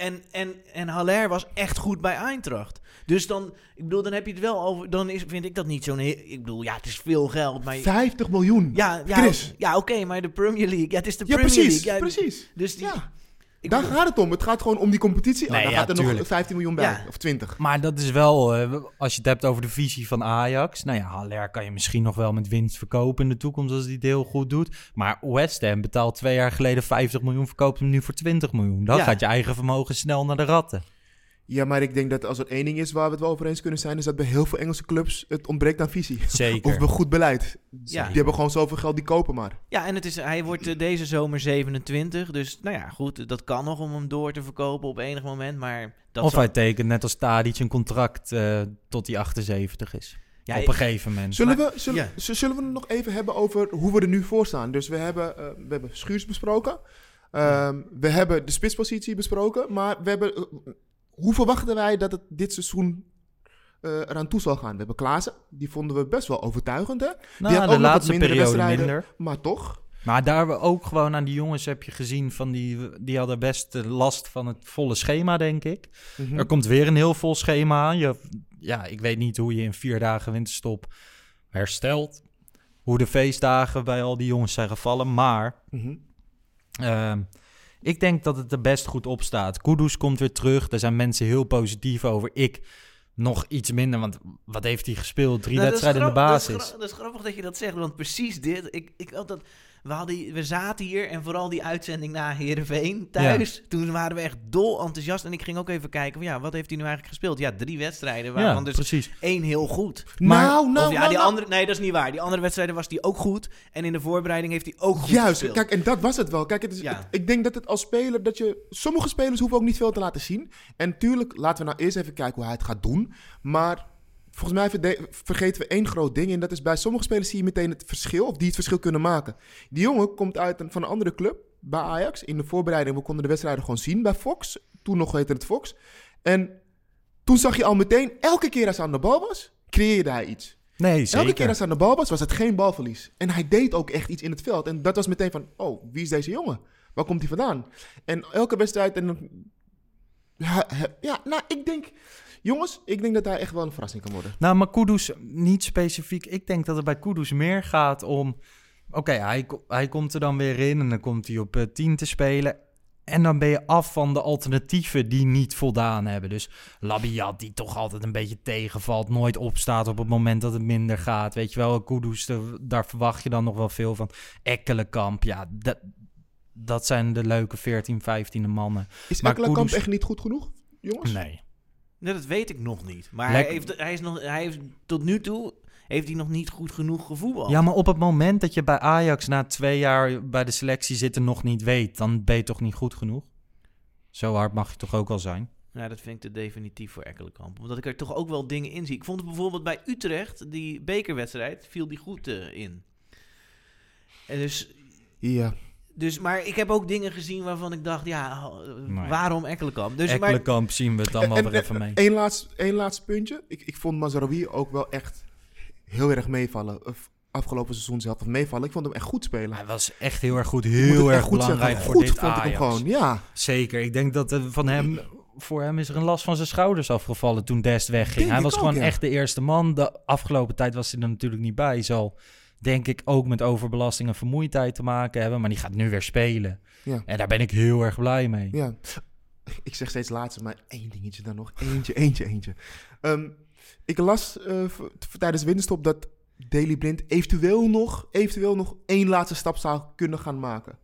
En, en, en Haller was echt goed bij Eintracht. Dus dan, ik bedoel, dan heb je het wel over... Dan is, vind ik dat niet zo'n... Ik bedoel, ja, het is veel geld, maar... 50 miljoen. Ja, ja, Chris. ja oké, maar de Premier League... Ja, het is de Ja, Premier precies. League. Ja, precies. Dus die, Ja, ik daar gaat het om. Het gaat gewoon om die competitie. Oh, Nee, ja, gaat er nog tuurlijk. 15 miljoen bij. Ja. Of 20. Maar dat is wel, eh, als je het hebt over de visie van Ajax. Nou ja, Haller kan je misschien nog wel met winst verkopen in de toekomst als hij het heel goed doet. Maar West Ham betaalt twee jaar geleden 50 miljoen, verkoopt hem nu voor 20 miljoen. Dan Ja. gaat je eigen vermogen snel naar de ratten. Ja, maar ik denk dat als er één ding is waar we het wel over eens kunnen zijn... is dat bij heel veel Engelse clubs het ontbreekt aan visie. Zeker. Of bij goed beleid. Ja. Die hebben gewoon zoveel geld, die kopen maar. Ja, en het is, hij wordt eh, deze zomer 27. Dus nou ja, goed, dat kan nog om hem door te verkopen op enig moment. Maar dat of zal- hij tekent net als Tadic een contract eh, tot hij 78 is. ja, op een gegeven moment. Zullen, Maar- we, zullen, ja. zullen we het nog even hebben over hoe we er nu voor staan? Dus we hebben, eh, we hebben Schuurs besproken. Ehm, we hebben de spitspositie besproken. Maar we hebben, hoe verwachten wij dat het dit seizoen eh, eraan toe zal gaan? We hebben Klaassen. Die vonden we best wel overtuigend, hè? nou, had ook de wat laatste mindere periode minder. Maar toch. Maar daar we ook gewoon aan die jongens heb je gezien van die, die hadden best eh, last van het volle schema, denk ik. Mhm. Er komt weer een heel vol schema aan. Je, ja, ik weet niet hoe je in vier dagen winterstop herstelt. Hoe de feestdagen bij al die jongens zijn gevallen. Maar Mhm. ehm, ik denk dat het er best goed op staat. Kudus komt weer terug. Daar zijn mensen heel positief over. Ik nog iets minder, want wat heeft hij gespeeld? Drie Nou, wedstrijden in de grap- dat is basis. Dat is, grappig dat je dat zegt, want precies dit. Ik, ik had dat. We, hadden, we zaten hier en vooral die uitzending na Heerenveen thuis. Toen waren we echt dol enthousiast. En ik ging ook even kijken van ja, wat heeft hij nu eigenlijk gespeeld? Ja, drie wedstrijden, waarvan Ja, dus precies. één heel goed. Maar- nou, nou, of ja, nou, die nou. andere, nee, dat is niet waar. Die andere wedstrijden was hij ook goed. En in de voorbereiding heeft hij ook goed Juist, gespeeld. kijk, en dat was het wel. Kijk, het is, Ja. het- ik denk dat het als speler, dat je... Sommige spelers hoeven ook niet veel te laten zien. En tuurlijk, laten we nou eerst even kijken hoe hij het gaat doen. Maar volgens mij vergeten we één groot ding. En dat is bij sommige spelers zie je meteen het verschil, of die het verschil kunnen maken. Die jongen komt uit een, van een andere club, bij Ajax. In de voorbereiding, we konden de wedstrijden gewoon zien bij Fox. Toen nog heette het Fox. En toen zag je al meteen, elke keer als hij aan de bal was, creëerde hij iets. Nee, zeker. Elke keer als hij aan de bal was, was het geen balverlies. En hij deed ook echt iets in het veld. En dat was meteen van, oh, wie is deze jongen? Waar komt hij vandaan? En elke wedstrijd... En, ja, nou, ik denk... Jongens, ik denk dat hij echt wel een verrassing kan worden. Nou, maar Kudus niet specifiek. Ik denk dat het bij Kudus meer gaat om... Oké, hij, hij komt er dan weer in en dan komt hij op eh, 10 te spelen. En dan ben je af van de alternatieven die niet voldaan hebben. Dus Labiat, die toch altijd een beetje tegenvalt. Nooit opstaat op het moment dat het minder gaat. Weet je wel, Kudus, daar verwacht je dan nog wel veel van. Ekkelenkamp, ja, dat, dat zijn de leuke 14, 15e mannen. Is Ekkelenkamp Kudus- echt niet goed genoeg, jongens? Nee. Nee, dat weet ik nog niet. Maar Lek- hij heeft, hij is nog, hij heeft, tot nu toe heeft hij nog niet goed genoeg gevoetbald. Ja, maar op het moment dat je bij Ajax na twee jaar bij de selectie zit en nog niet weet, dan ben je toch niet goed genoeg? Zo hard mag je toch ook wel zijn? Ja, dat vind ik te definitief voor Ekkelenkamp. Omdat ik er toch ook wel dingen in zie. Ik vond het bijvoorbeeld bij Utrecht, die bekerwedstrijd, viel die goed eh, in. En dus, Ja, dus, maar ik heb ook dingen gezien waarvan ik dacht, ja, Nee. waarom Ekkelenkamp? Dus, maar, Ekkelenkamp zien we het dan wel En- weer en- even mee. Eén laatste, één laatste puntje. Ik, ik vond Mazarawi ook wel echt heel erg meevallen. Of afgelopen seizoen zelf meevallen. Ik vond hem echt goed spelen. Hij was echt heel erg goed, heel erg goed belangrijk zeggen. voor goed dit vond ik hem Ajax. gewoon, ja. Zeker, ik denk dat eh, van hem, voor hem is er een last van zijn schouders afgevallen toen Dest wegging. Denk hij was ook, gewoon ja. echt de eerste man. De afgelopen tijd was hij er natuurlijk niet bij. Zal denk ik ook met overbelasting en vermoeidheid te maken hebben. Maar die gaat nu weer spelen. Ja. En daar ben ik heel erg blij mee. Ja, ik zeg steeds laatste, maar één dingetje dan nog. Eentje, eentje, eentje. Ehm, ik las eh, tijdens de winterstop dat Daily Blind eventueel nog, eventueel nog één laatste stap zou kunnen gaan maken.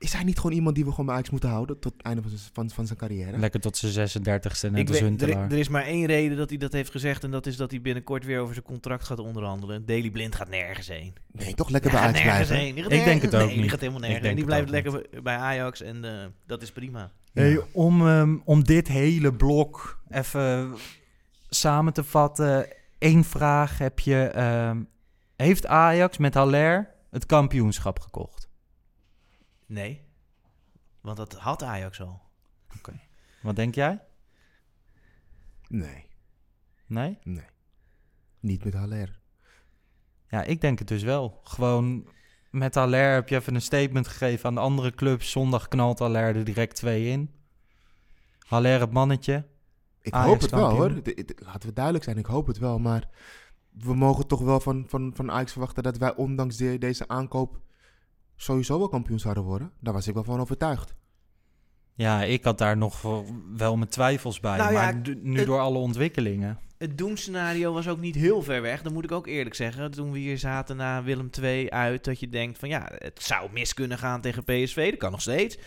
Is hij niet gewoon iemand die we gewoon bij Ajax moeten houden tot het einde van, zijn- van, van zijn carrière? Lekker tot zijn 36e net ik als weet, er, Huntelaar. er is maar één reden dat hij dat heeft gezegd. En dat is dat hij binnenkort weer over zijn contract gaat onderhandelen. Daily Blind gaat nergens heen. Nee, toch lekker bij Ajax nergens blijven. heen. Die gaat Ik denk het ook nee, Die niet. gaat helemaal Ik nergens Die blijft lekker bij- bij Ajax en eh, dat is prima. Hey, om, ehm, om dit hele blok even samen te vatten. Eén vraag heb je. ehm, heeft Ajax met Haller het kampioenschap gekocht? Nee, want dat had Ajax al. Wat denk jij? Nee, Nee? nee. Niet met Haller. Ja, ik denk het dus wel. Gewoon met Haller heb je even een statement gegeven aan de andere clubs. Zondag knalt Haller er direct twee in. Haller het mannetje. Ik Ajax hoop het wel hoor. De- de- laten we duidelijk zijn, ik hoop het wel. Maar we mogen toch wel van, van, van Ajax verwachten dat wij ondanks de- deze aankoop sowieso wel kampioen zouden worden. Daar was ik wel van overtuigd. Ja, ik had daar nog wel- mijn twijfels bij. Nou ja, maar nu het- door alle ontwikkelingen. Het doemscenario was ook niet heel ver weg. Dat moet ik ook eerlijk zeggen. Toen we hier zaten na Willem II uit. Dat je denkt van ja, het zou mis kunnen gaan tegen PSV. Dat kan nog steeds.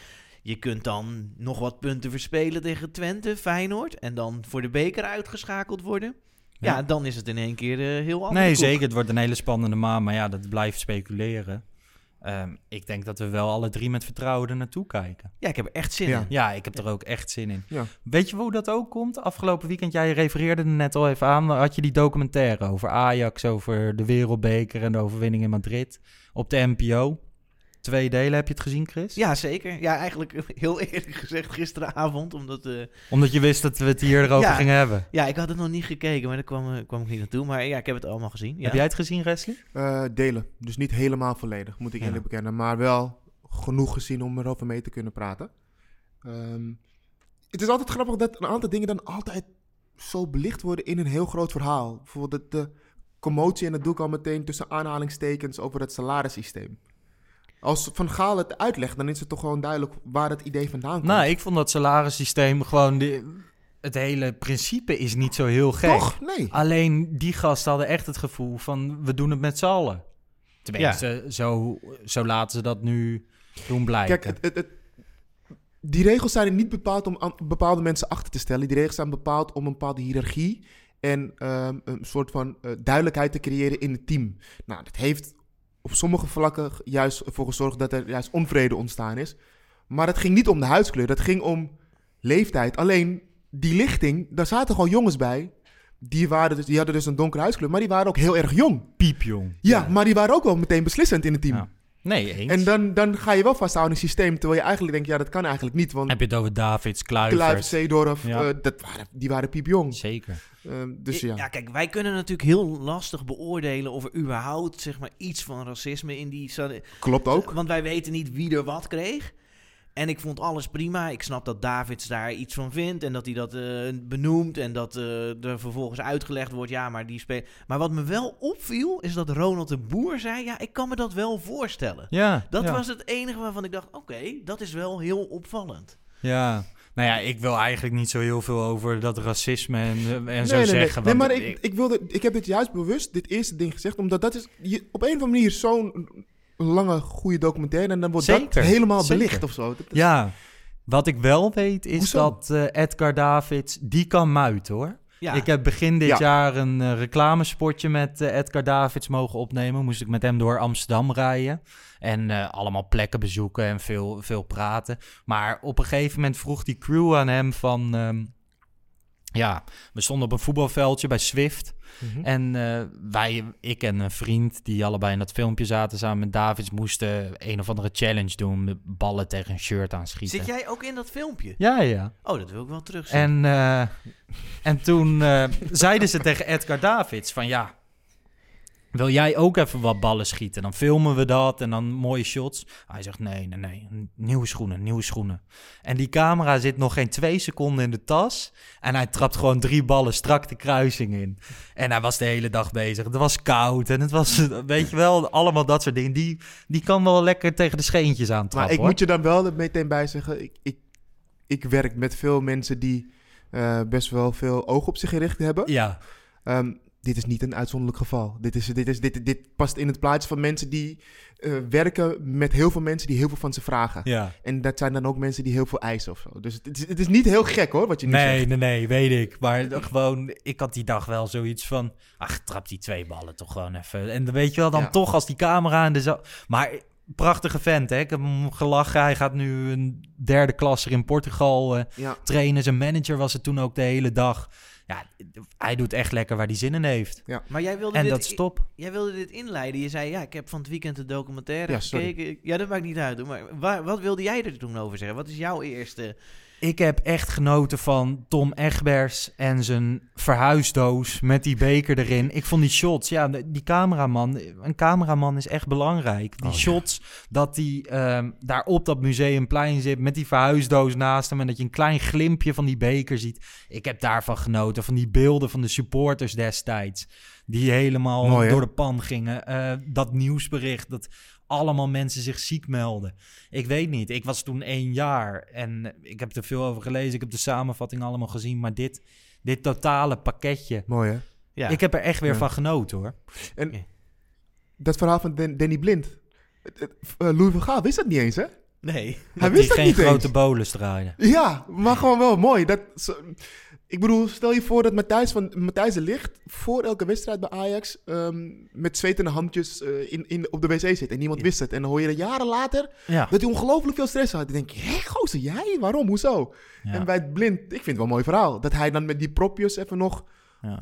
Je kunt dan nog wat punten verspelen tegen Twente, Feyenoord. En dan voor de beker uitgeschakeld worden. Ja, Ja. dan is het in één keer eh, heel anders. Nee, zeker. Het wordt een hele spannende maand. Maar ja, dat blijft speculeren. Ehm, ik denk dat we wel alle drie met vertrouwen er naartoe kijken. Ja, ik heb er echt zin Ja. in. Ja, ik heb er ook echt zin in. Ja. Weet je hoe dat ook komt? Afgelopen weekend, jij refereerde er net al even aan, had je die documentaire over Ajax, over de Wereldbeker en de overwinning in Madrid op de NPO. Twee delen, heb je het gezien, Chris? Ja, zeker. Ja, eigenlijk heel eerlijk gezegd gisteravond. Omdat, eh, Omdat je wist dat we het hier erover Ja. gingen hebben. ja, ik had het nog niet gekeken, maar daar kwam, eh, kwam ik niet naartoe. Maar ja, ik heb het allemaal gezien. Ja. Heb jij het gezien, Wesley? Eh, delen. Dus niet helemaal volledig, moet ik Ja. eerlijk bekennen. Maar wel genoeg gezien om erover mee te kunnen praten. Ehm, het is altijd grappig dat een aantal dingen dan altijd zo belicht worden in een heel groot verhaal. Bijvoorbeeld de, de commotie, en dat doe ik al meteen tussen aanhalingstekens over het salarissysteem. Als Van Gaal het uitlegt, dan is het toch gewoon duidelijk waar het idee vandaan komt. Nou, ik vond dat salarissysteem gewoon... Die, het hele principe is niet zo heel gek. Toch? Nee. Alleen die gasten hadden echt het gevoel van we doen het met z'n allen. Tenminste, zo, zo laten ze dat nu doen blijken. Kijk, het, het, het- die regels zijn niet bepaald om aan- bepaalde mensen achter te stellen. Die regels zijn bepaald om een bepaalde hiërarchie en ehm, een soort van eh, duidelijkheid te creëren in het team. Nou, dat heeft op sommige vlakken juist ervoor gezorgd dat er juist onvrede ontstaan is. Maar het ging niet om de huidskleur, dat ging om leeftijd. Alleen die lichting, daar zaten gewoon jongens bij. Die, waren dus, die hadden dus een donkere huidskleur, maar die waren ook heel erg jong. piepjong. Ja, maar die waren ook wel meteen beslissend in het team. Ja. Nee, eens. En dan, dan ga je wel vasthouden in een systeem, terwijl je eigenlijk denkt, ja, dat kan eigenlijk niet. Want heb je het over Davids, Kluivert. Kluivert, Seedorf, Ja. eh, dat waren, die waren piepjong. Zeker. Ehm, dus I- ja. kijk, wij kunnen natuurlijk heel lastig beoordelen of er überhaupt zeg maar, iets van racisme in die... klopt ook. Want wij weten niet wie er wat kreeg. En ik vond alles prima. Ik snap dat Davids daar iets van vindt en dat hij dat eh, benoemt en dat eh, er vervolgens uitgelegd wordt, ja, maar die speelt... Maar wat me wel opviel, is dat Ronald de Boer zei, ja, ik kan me dat wel voorstellen. Ja, Dat ja. was het enige waarvan ik dacht, oké, dat is wel heel opvallend. Ja. Nou ja, ik wil eigenlijk niet zo heel veel over dat racisme en, eh, en Nee, zo nee, nee. zeggen. Nee, want maar ik, ik, wilde, ik heb dit juist bewust, dit eerste ding gezegd, omdat dat is je, op een of andere manier zo'n lange, goede documentaire en dan wordt dat helemaal zeker. belicht of zo. Ja, Wat ik wel weet is Hoezo? dat eh, Edgar Davids, die kan muiten hoor. Ja, Ik heb begin dit Ja. jaar een eh, reclamespotje met eh, Edgar Davids mogen opnemen. Moest ik met hem door Amsterdam rijden. En eh, allemaal plekken bezoeken en veel, veel praten. Maar op een gegeven moment vroeg die crew aan hem van... ehm, ja, we stonden op een voetbalveldje bij Swift. Mhm. En eh, wij, ik en een vriend, die allebei in dat filmpje zaten samen met Davids... moesten een of andere challenge doen. Met ballen tegen een shirt aanschieten. Zit jij ook in dat filmpje? Ja, ja. Oh, dat wil ik wel terugzien. En, eh, en toen eh, zeiden ze tegen Edgar Davids van ja, wil jij ook even wat ballen schieten? Dan filmen we dat en dan mooie shots. Hij zegt nee, nee, nee, nieuwe schoenen, nieuwe schoenen. En die camera zit nog geen twee seconden in de tas en hij trapt gewoon drie ballen strak de kruising in. En hij was de hele dag bezig. Het was koud en het was, weet je wel, allemaal dat soort dingen. Die, die kan wel lekker tegen de scheentjes aan Maar trappen ik hoor. moet je dan wel meteen bij zeggen, ik, ik, ik werk met veel mensen die eh, best wel veel oog op zich gericht hebben. Ja, Ehm, dit is niet een uitzonderlijk geval. Dit, is, dit, is, dit, dit past in het plaatje van mensen die eh, werken met heel veel mensen die heel veel van ze vragen. ja. En dat zijn dan ook mensen die heel veel eisen of zo. Dus het is, het is niet heel gek hoor, wat je nu Nee, zegt. nee, nee, weet ik. Maar gewoon, ik had die dag wel zoiets van... Ach, trap die twee ballen toch gewoon even. En dan weet je wel, dan Ja. toch als die camera in de Maar prachtige vent, hè. Ik heb hem gelachen. Hij gaat nu een derde klasser in Portugal eh, Ja. trainen. Zijn manager was het toen ook de hele dag. Ja, hij doet echt lekker waar hij zin in heeft. maar jij wilde, En dit, dat is top. jij wilde dit inleiden. Je zei, ja, ik heb van het weekend de documentaire Ja, sorry. gekeken. Ja, dat maakt niet uit. Maar waar, wat wilde jij er toen over zeggen? Wat is jouw eerste... Ik heb echt genoten van Tom Egbers en zijn verhuisdoos met die beker erin. Ik vond die shots, ja, die cameraman, een cameraman is echt belangrijk. Die Oh, ja. shots dat hij ehm, daar op dat museumplein zit met die verhuisdoos naast hem en dat je een klein glimpje van die beker ziet. Ik heb daarvan genoten, van die beelden van de supporters destijds. Die helemaal Mooi, door de pan gingen. Eh, dat nieuwsbericht, dat allemaal mensen zich ziek melden. Ik weet niet. Ik was toen één jaar en ik heb er veel over gelezen. Ik heb de samenvatting allemaal gezien. Maar dit, dit totale pakketje. Mooi hè? Ja, Ik heb er echt weer Ja. van genoten hoor. En Ja. dat verhaal van Danny Blind. Het- het- eh, Louis van Gaal wist dat niet eens hè? nee. Hij Dat wist die dat geen niet grote eens. bolus draaide. Ja, maar gewoon wel mooi. Dat, zo- ik bedoel, stel je voor dat Matthijs, van, Matthijs de Ligt voor elke wedstrijd bij Ajax ehm, met zwetende handjes eh, in, in, op de wc zit. En niemand Ja. wist het. En dan hoor je dat jaren later Ja. dat hij ongelooflijk veel stress had. Dan denk je, hé gozer, jij? Waarom? Hoezo? Ja. En bij het blind, ik vind het wel een mooi verhaal. Dat hij dan met die propjes even nog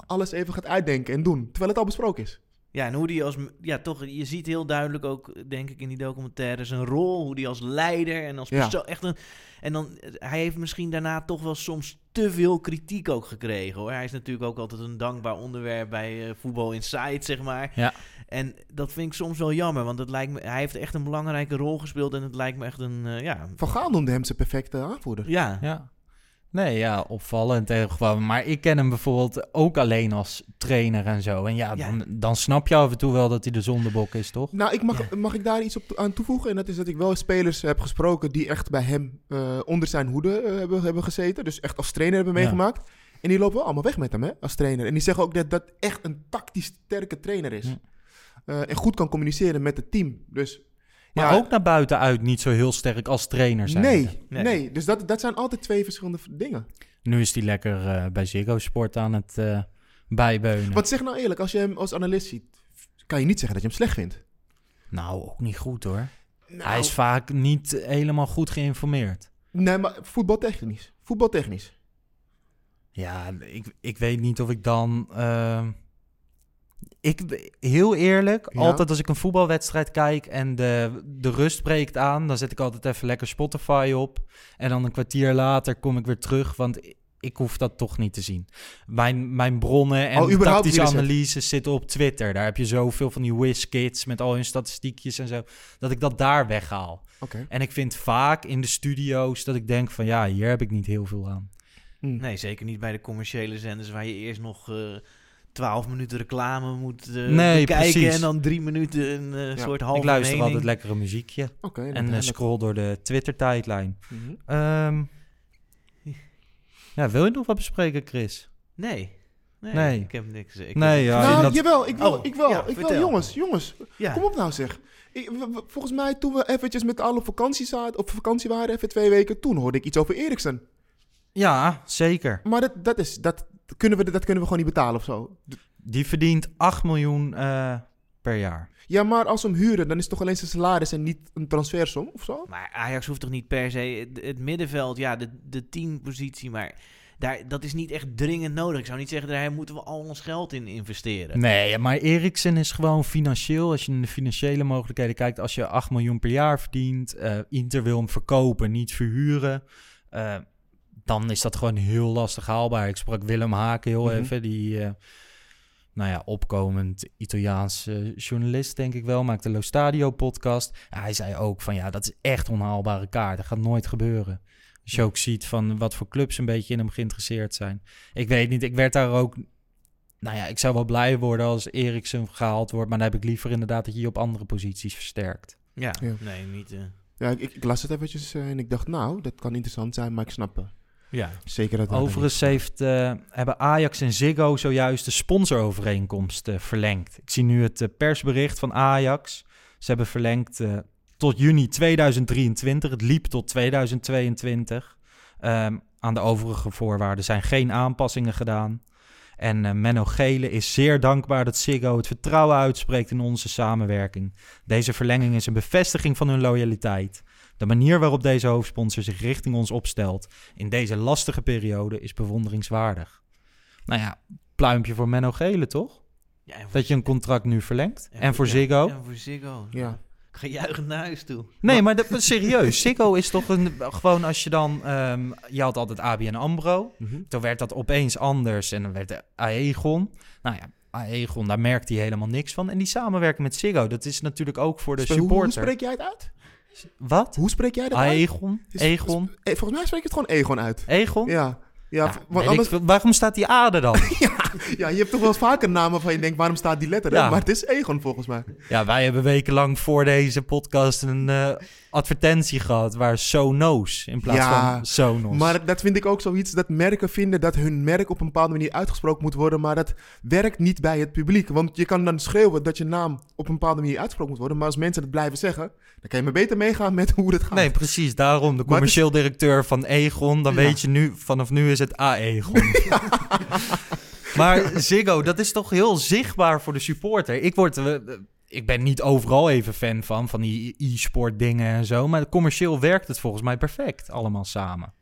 alles even gaat uitdenken en doen. Terwijl het al besproken is. Ja, en hoe die als... Ja, toch, je ziet heel duidelijk ook, denk ik, in die documentaire zijn rol. Hoe die als leider en als Ja. persoon... Echt een, en dan, hij heeft misschien daarna toch wel soms te veel kritiek ook gekregen, hoor. Hij is natuurlijk ook altijd een dankbaar onderwerp bij eh, Voetbal Insight, zeg maar. Ja. En dat vind ik soms wel jammer, want het lijkt me, hij heeft echt een belangrijke rol gespeeld. En het lijkt me echt een, eh, ja... Van Gaal noemde hem zijn perfecte aanvoerder. Ja, Ja. Nee, ja, opvallend. Maar ik ken hem bijvoorbeeld ook alleen als trainer en zo. En ja, Ja. Dan, dan snap je af en toe wel dat hij de zondebok is, toch? Nou, ik mag, mag ik daar iets op aan toevoegen? En dat is dat ik wel spelers heb gesproken die echt bij hem eh, onder zijn hoede eh, hebben, hebben gezeten. Dus echt als trainer hebben Ja. meegemaakt. En die lopen wel allemaal weg met hem, hè, als trainer. En die zeggen ook dat dat echt een tactisch sterke trainer is. Ja. Eh, en goed kan communiceren met het team. Dus Maar ja, ook naar buiten uit niet zo heel sterk als trainer zijn. nee, Nee. nee, Dus dat, dat zijn altijd twee verschillende dingen. Nu is hij lekker eh, bij Ziggo Sport aan het eh bijbeunen. Want zeg nou eerlijk, als je hem als analist ziet, kan je niet zeggen dat je hem slecht vindt. Nou, ook niet goed hoor. Nou, Hij is vaak niet helemaal goed geïnformeerd. Nee, maar voetbaltechnisch. Voetbaltechnisch. Ja, ik, ik weet niet of ik dan. ehm, ik, heel eerlijk, Ja. altijd als ik een voetbalwedstrijd kijk en de, de rust breekt aan, dan zet ik altijd even lekker Spotify op. En dan een kwartier later kom ik weer terug, want ik hoef dat toch niet te zien. Mijn, mijn bronnen en Oh, tactische analyses zitten op Twitter. Daar heb je zoveel van die whiz-kids met al hun statistiekjes en zo, dat ik dat daar weghaal. Oké. En ik vind vaak in de studio's dat ik denk van ja, hier heb ik niet heel veel aan. Hm. nee, zeker niet bij de commerciële zenders waar je eerst nog... eh 12 minuten reclame moet eh, Nee, bekijken precies. en dan drie minuten een eh, Ja, soort halve ik luister mening. altijd lekker een muziekje. Oké, En eh, scroll door de Twitter-tijdlijn. Mhm. Ehm, ja, wil je nog wat bespreken, Chris? Nee. Nee, Nee. ik heb niks. Ik Nee, heb- ja, nou, dat- jawel, ik wil, Oh, ik wil, ja, ik wil, jongens, jongens, Ja. kom op nou zeg. Ik, w- w- volgens mij toen we eventjes met alle op vakantie, zaten, op vakantie waren, even twee weken, toen hoorde ik iets over Eriksen. Ja, zeker. Maar dat, dat, is, dat, kunnen we, dat kunnen we gewoon niet betalen of zo. Die verdient 8 miljoen eh, per jaar. Ja, maar als we hem huren, dan is het toch alleen zijn salaris en niet een transfersom of zo? Maar Ajax hoeft toch niet per se het, het middenveld, ja, de, de teampositie, maar daar, dat is niet echt dringend nodig. Ik zou niet zeggen, daar moeten we al ons geld in investeren. Nee, maar Eriksen is gewoon financieel. Als je naar de financiële mogelijkheden kijkt, als je 8 miljoen per jaar verdient, eh, Inter wil hem verkopen, niet verhuren, eh, dan is dat gewoon heel lastig haalbaar. Ik sprak Willem Haken heel Mhm. even, die, eh, nou ja, opkomend Italiaans eh, journalist, denk ik wel, maakt de Lo Stadio podcast. Ja, hij zei ook van ja, dat is echt onhaalbare kaart. Dat gaat nooit gebeuren. Als je ook ziet van wat voor clubs een beetje in hem geïnteresseerd zijn. Ik weet niet, ik werd daar ook nou ja, ik zou wel blij worden als Eriksen gehaald wordt. Maar dan heb ik liever inderdaad dat je je op andere posities versterkt. Ja, Ja. nee, niet... eh, Ja, ik, ik las het eventjes eh, en ik dacht, nou, dat kan interessant zijn, maar ik snap ja. zeker dat... Overigens heeft, eh, hebben Ajax en Ziggo zojuist de sponsorovereenkomst eh, verlengd. Ik zie nu het eh, persbericht van Ajax. Ze hebben verlengd eh, tot juni 2023. Het liep tot 2022. Ehm, aan de overige voorwaarden zijn geen aanpassingen gedaan. En eh, Menno Gele is zeer dankbaar dat Ziggo het vertrouwen uitspreekt in onze samenwerking. Deze verlenging is een bevestiging van hun loyaliteit. De manier waarop deze hoofdsponsor zich richting ons opstelt in deze lastige periode is bewonderingswaardig. Nou ja, pluimpje voor Menno Gele, toch? ja en voor- Dat je een contract nu verlengt. En voor ja, Ziggo. En voor Ziggo. Ja. Ik ga juichend naar huis toe. Nee, maar dat, serieus. Ziggo is toch een, gewoon als je dan... ehm, je had altijd ABN AMRO. Mhm. Toen werd dat opeens anders en dan werd de Aegon. Nou ja, Aegon, daar merkte hij helemaal niks van. En die samenwerking met Ziggo, dat is natuurlijk ook voor de Spe- hoe, hoe supporter. spreek jij het uit? Wat? Hoe spreek jij dat uit? Aegon? Is- Egon? Eh, Volgens mij spreek je het gewoon Egon uit. Egon? Ja. Ja, Ja, want ik anders, veel. waarom staat die A er dan? ja, je hebt toch wel eens vaker namen waarvan je denkt, waarom staat die letter? er? Ja. Maar het is Egon volgens mij. Ja, wij hebben wekenlang voor deze podcast een eh, advertentie gehad waar Sonos in plaats Ja, van Sonos. Maar dat vind ik ook zoiets dat merken vinden dat hun merk op een bepaalde manier uitgesproken moet worden. Maar dat werkt niet bij het publiek. Want je kan dan schreeuwen dat je naam op een bepaalde manier uitgesproken moet worden. Maar als mensen het blijven zeggen, dan kan je maar beter meegaan met hoe het gaat. Nee, precies. Daarom de commercieel directeur van Egon. Dan Ja. weet je nu, vanaf nu is het A-Egon. maar Ziggo, dat is toch heel zichtbaar voor de supporter. Ik, word, ik ben niet overal even fan van, van die e-sport dingen en zo. Maar commercieel werkt het volgens mij perfect allemaal samen.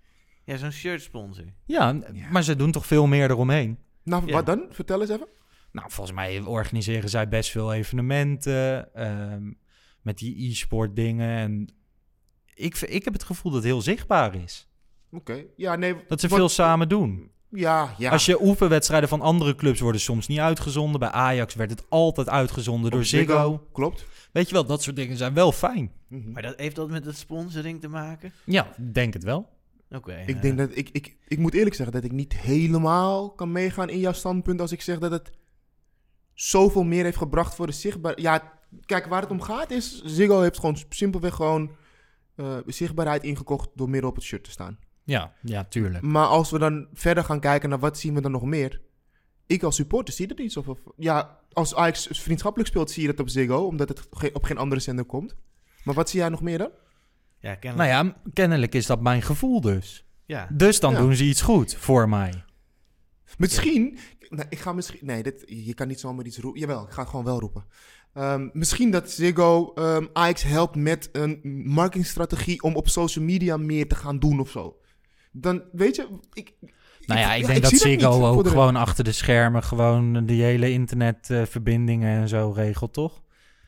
Ja, zo'n shirt sponsor. Ja, maar ze doen toch veel meer eromheen. Nou, Ja. wat dan? Vertel eens even. Nou, volgens mij organiseren zij best veel evenementen ehm, met die e-sport dingen. En ik, ik heb het gevoel dat het heel zichtbaar is. Oké. Ja, nee. Dat ze wat- veel samen doen. Ja, ja. Als je oefenwedstrijden van andere clubs worden soms niet uitgezonden. Bij Ajax werd het altijd uitgezonden door Ziggo. Klopt. Weet je wel, dat soort dingen zijn wel fijn. Mhm. Maar dat, heeft dat met het sponsoring te maken? Ja, ik denk het wel. Oké. Ik ja. denk dat ik, ik, ik moet eerlijk zeggen dat ik niet helemaal kan meegaan in jouw standpunt als ik zeg dat het zoveel meer heeft gebracht voor de zichtbaar. Ja, kijk, waar het om gaat is, Ziggo heeft gewoon simpelweg gewoon eh, zichtbaarheid ingekocht door midden op het shirt te staan. Ja, ja, tuurlijk. Maar als we dan verder gaan kijken naar wat zien we dan nog meer. Ik als supporter zie dat niet zo. Ja, als Ajax vriendschappelijk speelt zie je dat op Ziggo, omdat het ge- op geen andere zender komt. Maar wat zie jij nog meer dan? Ja, kennelijk. Nou ja, kennelijk is dat mijn gevoel dus. Ja. Dus dan Ja. doen ze iets goed voor mij. Misschien, nee, ik ga misschien, nee, dit, je kan niet zomaar iets roepen. Jawel, ik ga het gewoon wel roepen. Ehm, misschien dat Ziggo ehm Ajax helpt met een marketingstrategie om op social media meer te gaan doen of zo. Dan, weet je, ik... Nou ja, ik denk dat Ziggo ook de- gewoon achter de schermen gewoon die hele internetverbindingen en zo regelt, toch?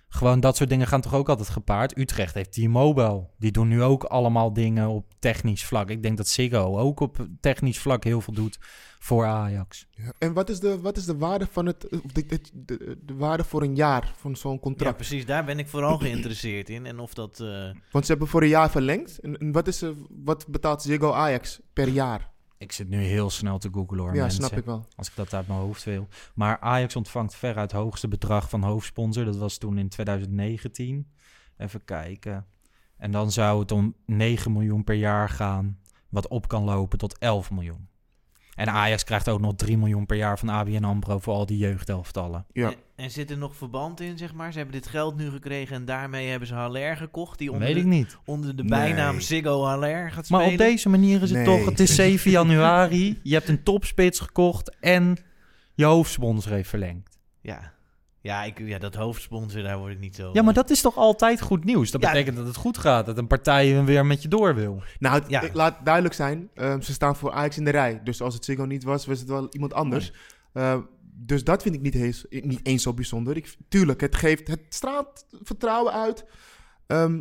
Gewoon dat soort dingen gaan toch ook altijd gepaard. Utrecht heeft T-Mobile. Die doen nu ook allemaal dingen op technisch vlak. Ik denk dat Ziggo ook op technisch vlak heel veel doet voor Ajax. Ja, En wat is de, wat is de waarde van het, of de, de, de, de waarde voor een jaar van zo'n ja, contract? precies. Daar ben ik vooral geïnteresseerd in. En of dat... eh, Want ze hebben voor een jaar verlengd. En, en wat, is, er- wat betaalt Ziggo Ajax per jaar? Ik zit nu heel snel te googlen hoor, ja, mensen. snap ik wel. Als ik dat uit mijn hoofd wil. Maar Ajax ontvangt veruit het hoogste bedrag van hoofdsponsor. Dat was toen in 2019. Even kijken. En dan zou het om 9 miljoen per jaar gaan. Wat op kan lopen tot 11 miljoen. En Ajax krijgt ook nog 3 miljoen per jaar van ABN AMRO voor al die jeugdelftallen. Ja. En, en zit er nog verband in, zeg maar? Ze hebben dit geld nu gekregen en daarmee hebben ze Haller gekocht. Die onder, Weet ik de, niet. onder de Nee. bijnaam Ziggo Haller gaat Maar spelen. op deze manier is het Nee. toch... Het is 7 januari, je hebt een topspits gekocht en je hoofdsponsor heeft verlengd. Ja, ja, ik, ja dat hoofdsponsor, daar word ik niet zo... Ja, maar dat is toch altijd goed nieuws? Dat Ja. betekent dat het goed gaat, dat een partij weer met je door wil. Nou, het- Ja. ik laat duidelijk zijn, ehm, ze staan voor Ajax in de rij. Dus als het Ziggo niet was, was het wel iemand anders. Eh, dus dat vind ik niet eens, niet eens zo bijzonder. Ik, tuurlijk, het geeft, het straalt vertrouwen uit. Ehm,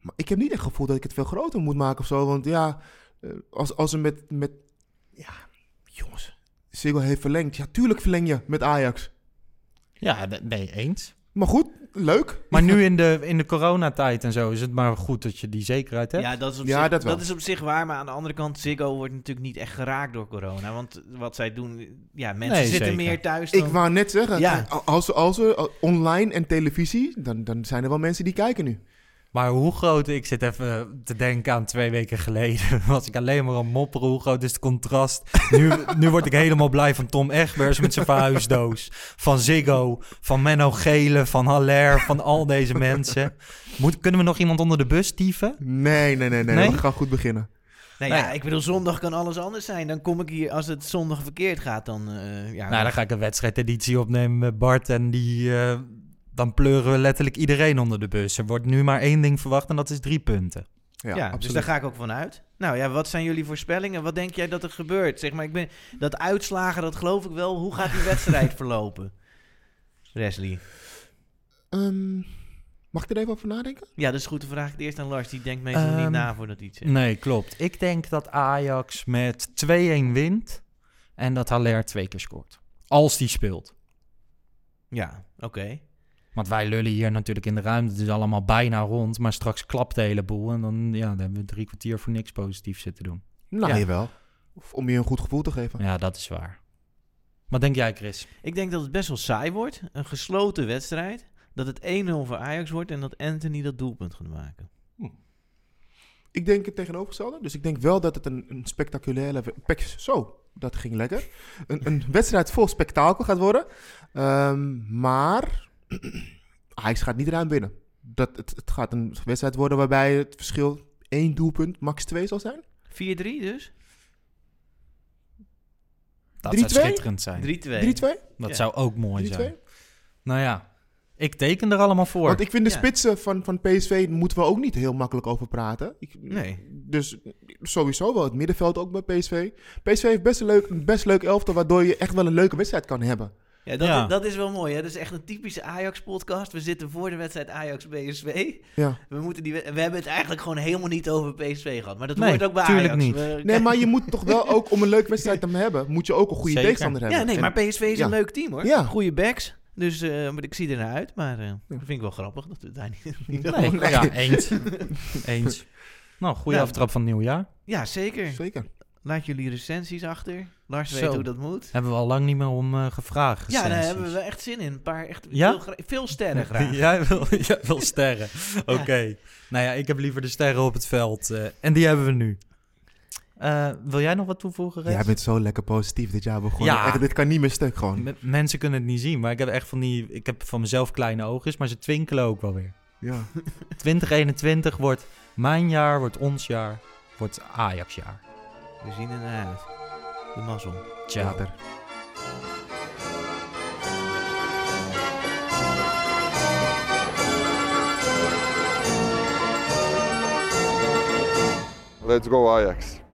maar ik heb niet echt het gevoel dat ik het veel groter moet maken of zo. Want ja, eh, als, als ze met, met... Ja, jongens, Ziggo heeft verlengd. Ja, tuurlijk verleng je met Ajax. Ja, nee, eens. Maar goed, leuk. Maar nu in de, in de coronatijd en zo is het maar goed dat je die zekerheid hebt. Ja, dat is, op Ja, zich, dat wel. is op zich waar. Maar aan de andere kant, Ziggo wordt natuurlijk niet echt geraakt door corona. Want wat zij doen, ja, mensen Nee, zitten zeker. meer thuis Ik dan... wou net zeggen, Ja. als, als eh, online en televisie, dan, dan zijn er wel mensen die kijken nu. Maar hoe groot, ik zit even te denken aan twee weken geleden, was ik alleen maar aan mopperen, hoe groot is het contrast. Nu, nu word ik helemaal blij van Tom Egbers met zijn verhuisdoos, van Ziggo, van Menno Gele, van Haller, van al deze mensen. Moet, kunnen we nog iemand onder de bus dieven? Nee, nee, nee, nee. Nee? We gaan goed beginnen. Nee, Nee. ja, ik bedoel, zondag kan alles anders zijn. Dan kom ik hier, als het zondag verkeerd gaat, dan... eh, ja, Nou, dan ga ik een wedstrijdeditie opnemen met Bart en die, eh, dan pleuren we letterlijk iedereen onder de bus. Er wordt nu maar één ding verwacht en dat is drie punten. Ja, Ja, dus daar ga ik ook van uit. Nou ja, wat zijn jullie voorspellingen? Wat denk jij dat er gebeurt? Zeg maar, ik ben, dat uitslagen, dat geloof ik wel. Hoe gaat die wedstrijd verlopen? Wesley. Ehm, mag ik er even over nadenken? Ja, dat is goed. Dan vraag ik het eerst aan Lars. Die denkt meestal niet Ehm, na voordat hij iets zegt. Nee, klopt. Ik denk dat Ajax met 2-1 wint en dat Haller twee keer scoort. Als die speelt. Ja, oké. Want wij lullen hier natuurlijk in de ruimte. Het is allemaal bijna rond. Maar straks klapt de hele boel. En dan, ja, dan hebben we drie kwartier voor niks positief zitten doen. Nou, Ja. jawel. Of om je een goed gevoel te geven. Ja, dat is waar. Wat denk jij, Chris? Ik denk dat het best wel saai wordt. Een gesloten wedstrijd. Dat het 1-0 voor Ajax wordt en dat Anthony dat doelpunt gaat maken. Ik denk het tegenovergestelde. Dus ik denk wel dat het een, een spectaculaire... Zo, dat ging lekker. Een, een wedstrijd vol spektakel gaat worden. Ehm, maar Ajax gaat niet ruim binnen. Dat, het, het gaat een wedstrijd worden waarbij het verschil één doelpunt, max twee zal zijn. 4-3 dus? Dat 3-2? zou schitterend zijn. 3-2. 3-2? Dat Ja. zou ook mooi 3-2? zijn. Nou ja, ik teken er allemaal voor. Want ik vind de Ja. spitsen van, van PSV moeten we ook niet heel makkelijk over praten. Ik, Nee. Dus sowieso wel het middenveld ook bij PSV. PSV heeft best een leuk, een best leuk elftal, waardoor je echt wel een leuke wedstrijd kan hebben. Ja, dat, Ja. dat is wel mooi. Hè? Dat is echt een typische Ajax-podcast. We zitten voor de wedstrijd Ajax-PSV. Ja. We, moeten die, we hebben het eigenlijk gewoon helemaal niet over PSV gehad. Maar dat Nee, hoort ook bij tuurlijk Ajax. niet. We- Nee, maar je moet toch wel ook, om een leuke wedstrijd te hebben, moet je ook een goede Zeker. tegenstander hebben. Ja, nee, maar PSV is ja. een leuk team hoor. Ja. Goede backs. Dus eh, maar ik zie er naar uit. Maar eh, dat vind ik wel grappig dat we het daar niet, niet Nee, over- ja, eens. eens. Nou, goede Ja. aftrap van nieuwjaar. Ja, zeker. Zeker. Laat jullie recensies achter. Lars Zo. weet hoe dat moet. Hebben we al lang niet meer om eh, gevraagd. Ja, daar hebben we echt zin in. Een paar echt Ja? veel, gra- veel sterren graag. Jij wil, jij wil sterren. Oké. Nou ja, ik heb liever de sterren op het veld. eh, en die hebben we nu. Eh, wil jij nog wat toevoegen? Jij bent zo lekker positief dit jaar begonnen. Ja. Echt, dit kan niet meer stuk gewoon. M- mensen kunnen het niet zien, maar ik heb echt van die... Ik heb van mezelf kleine oogjes, maar ze twinkelen ook wel weer. Ja. 2021 wordt mijn jaar, wordt ons jaar, wordt Ajax jaar. We zien er naar uit. De mazzel. Ciao. Later. Let's go Ajax.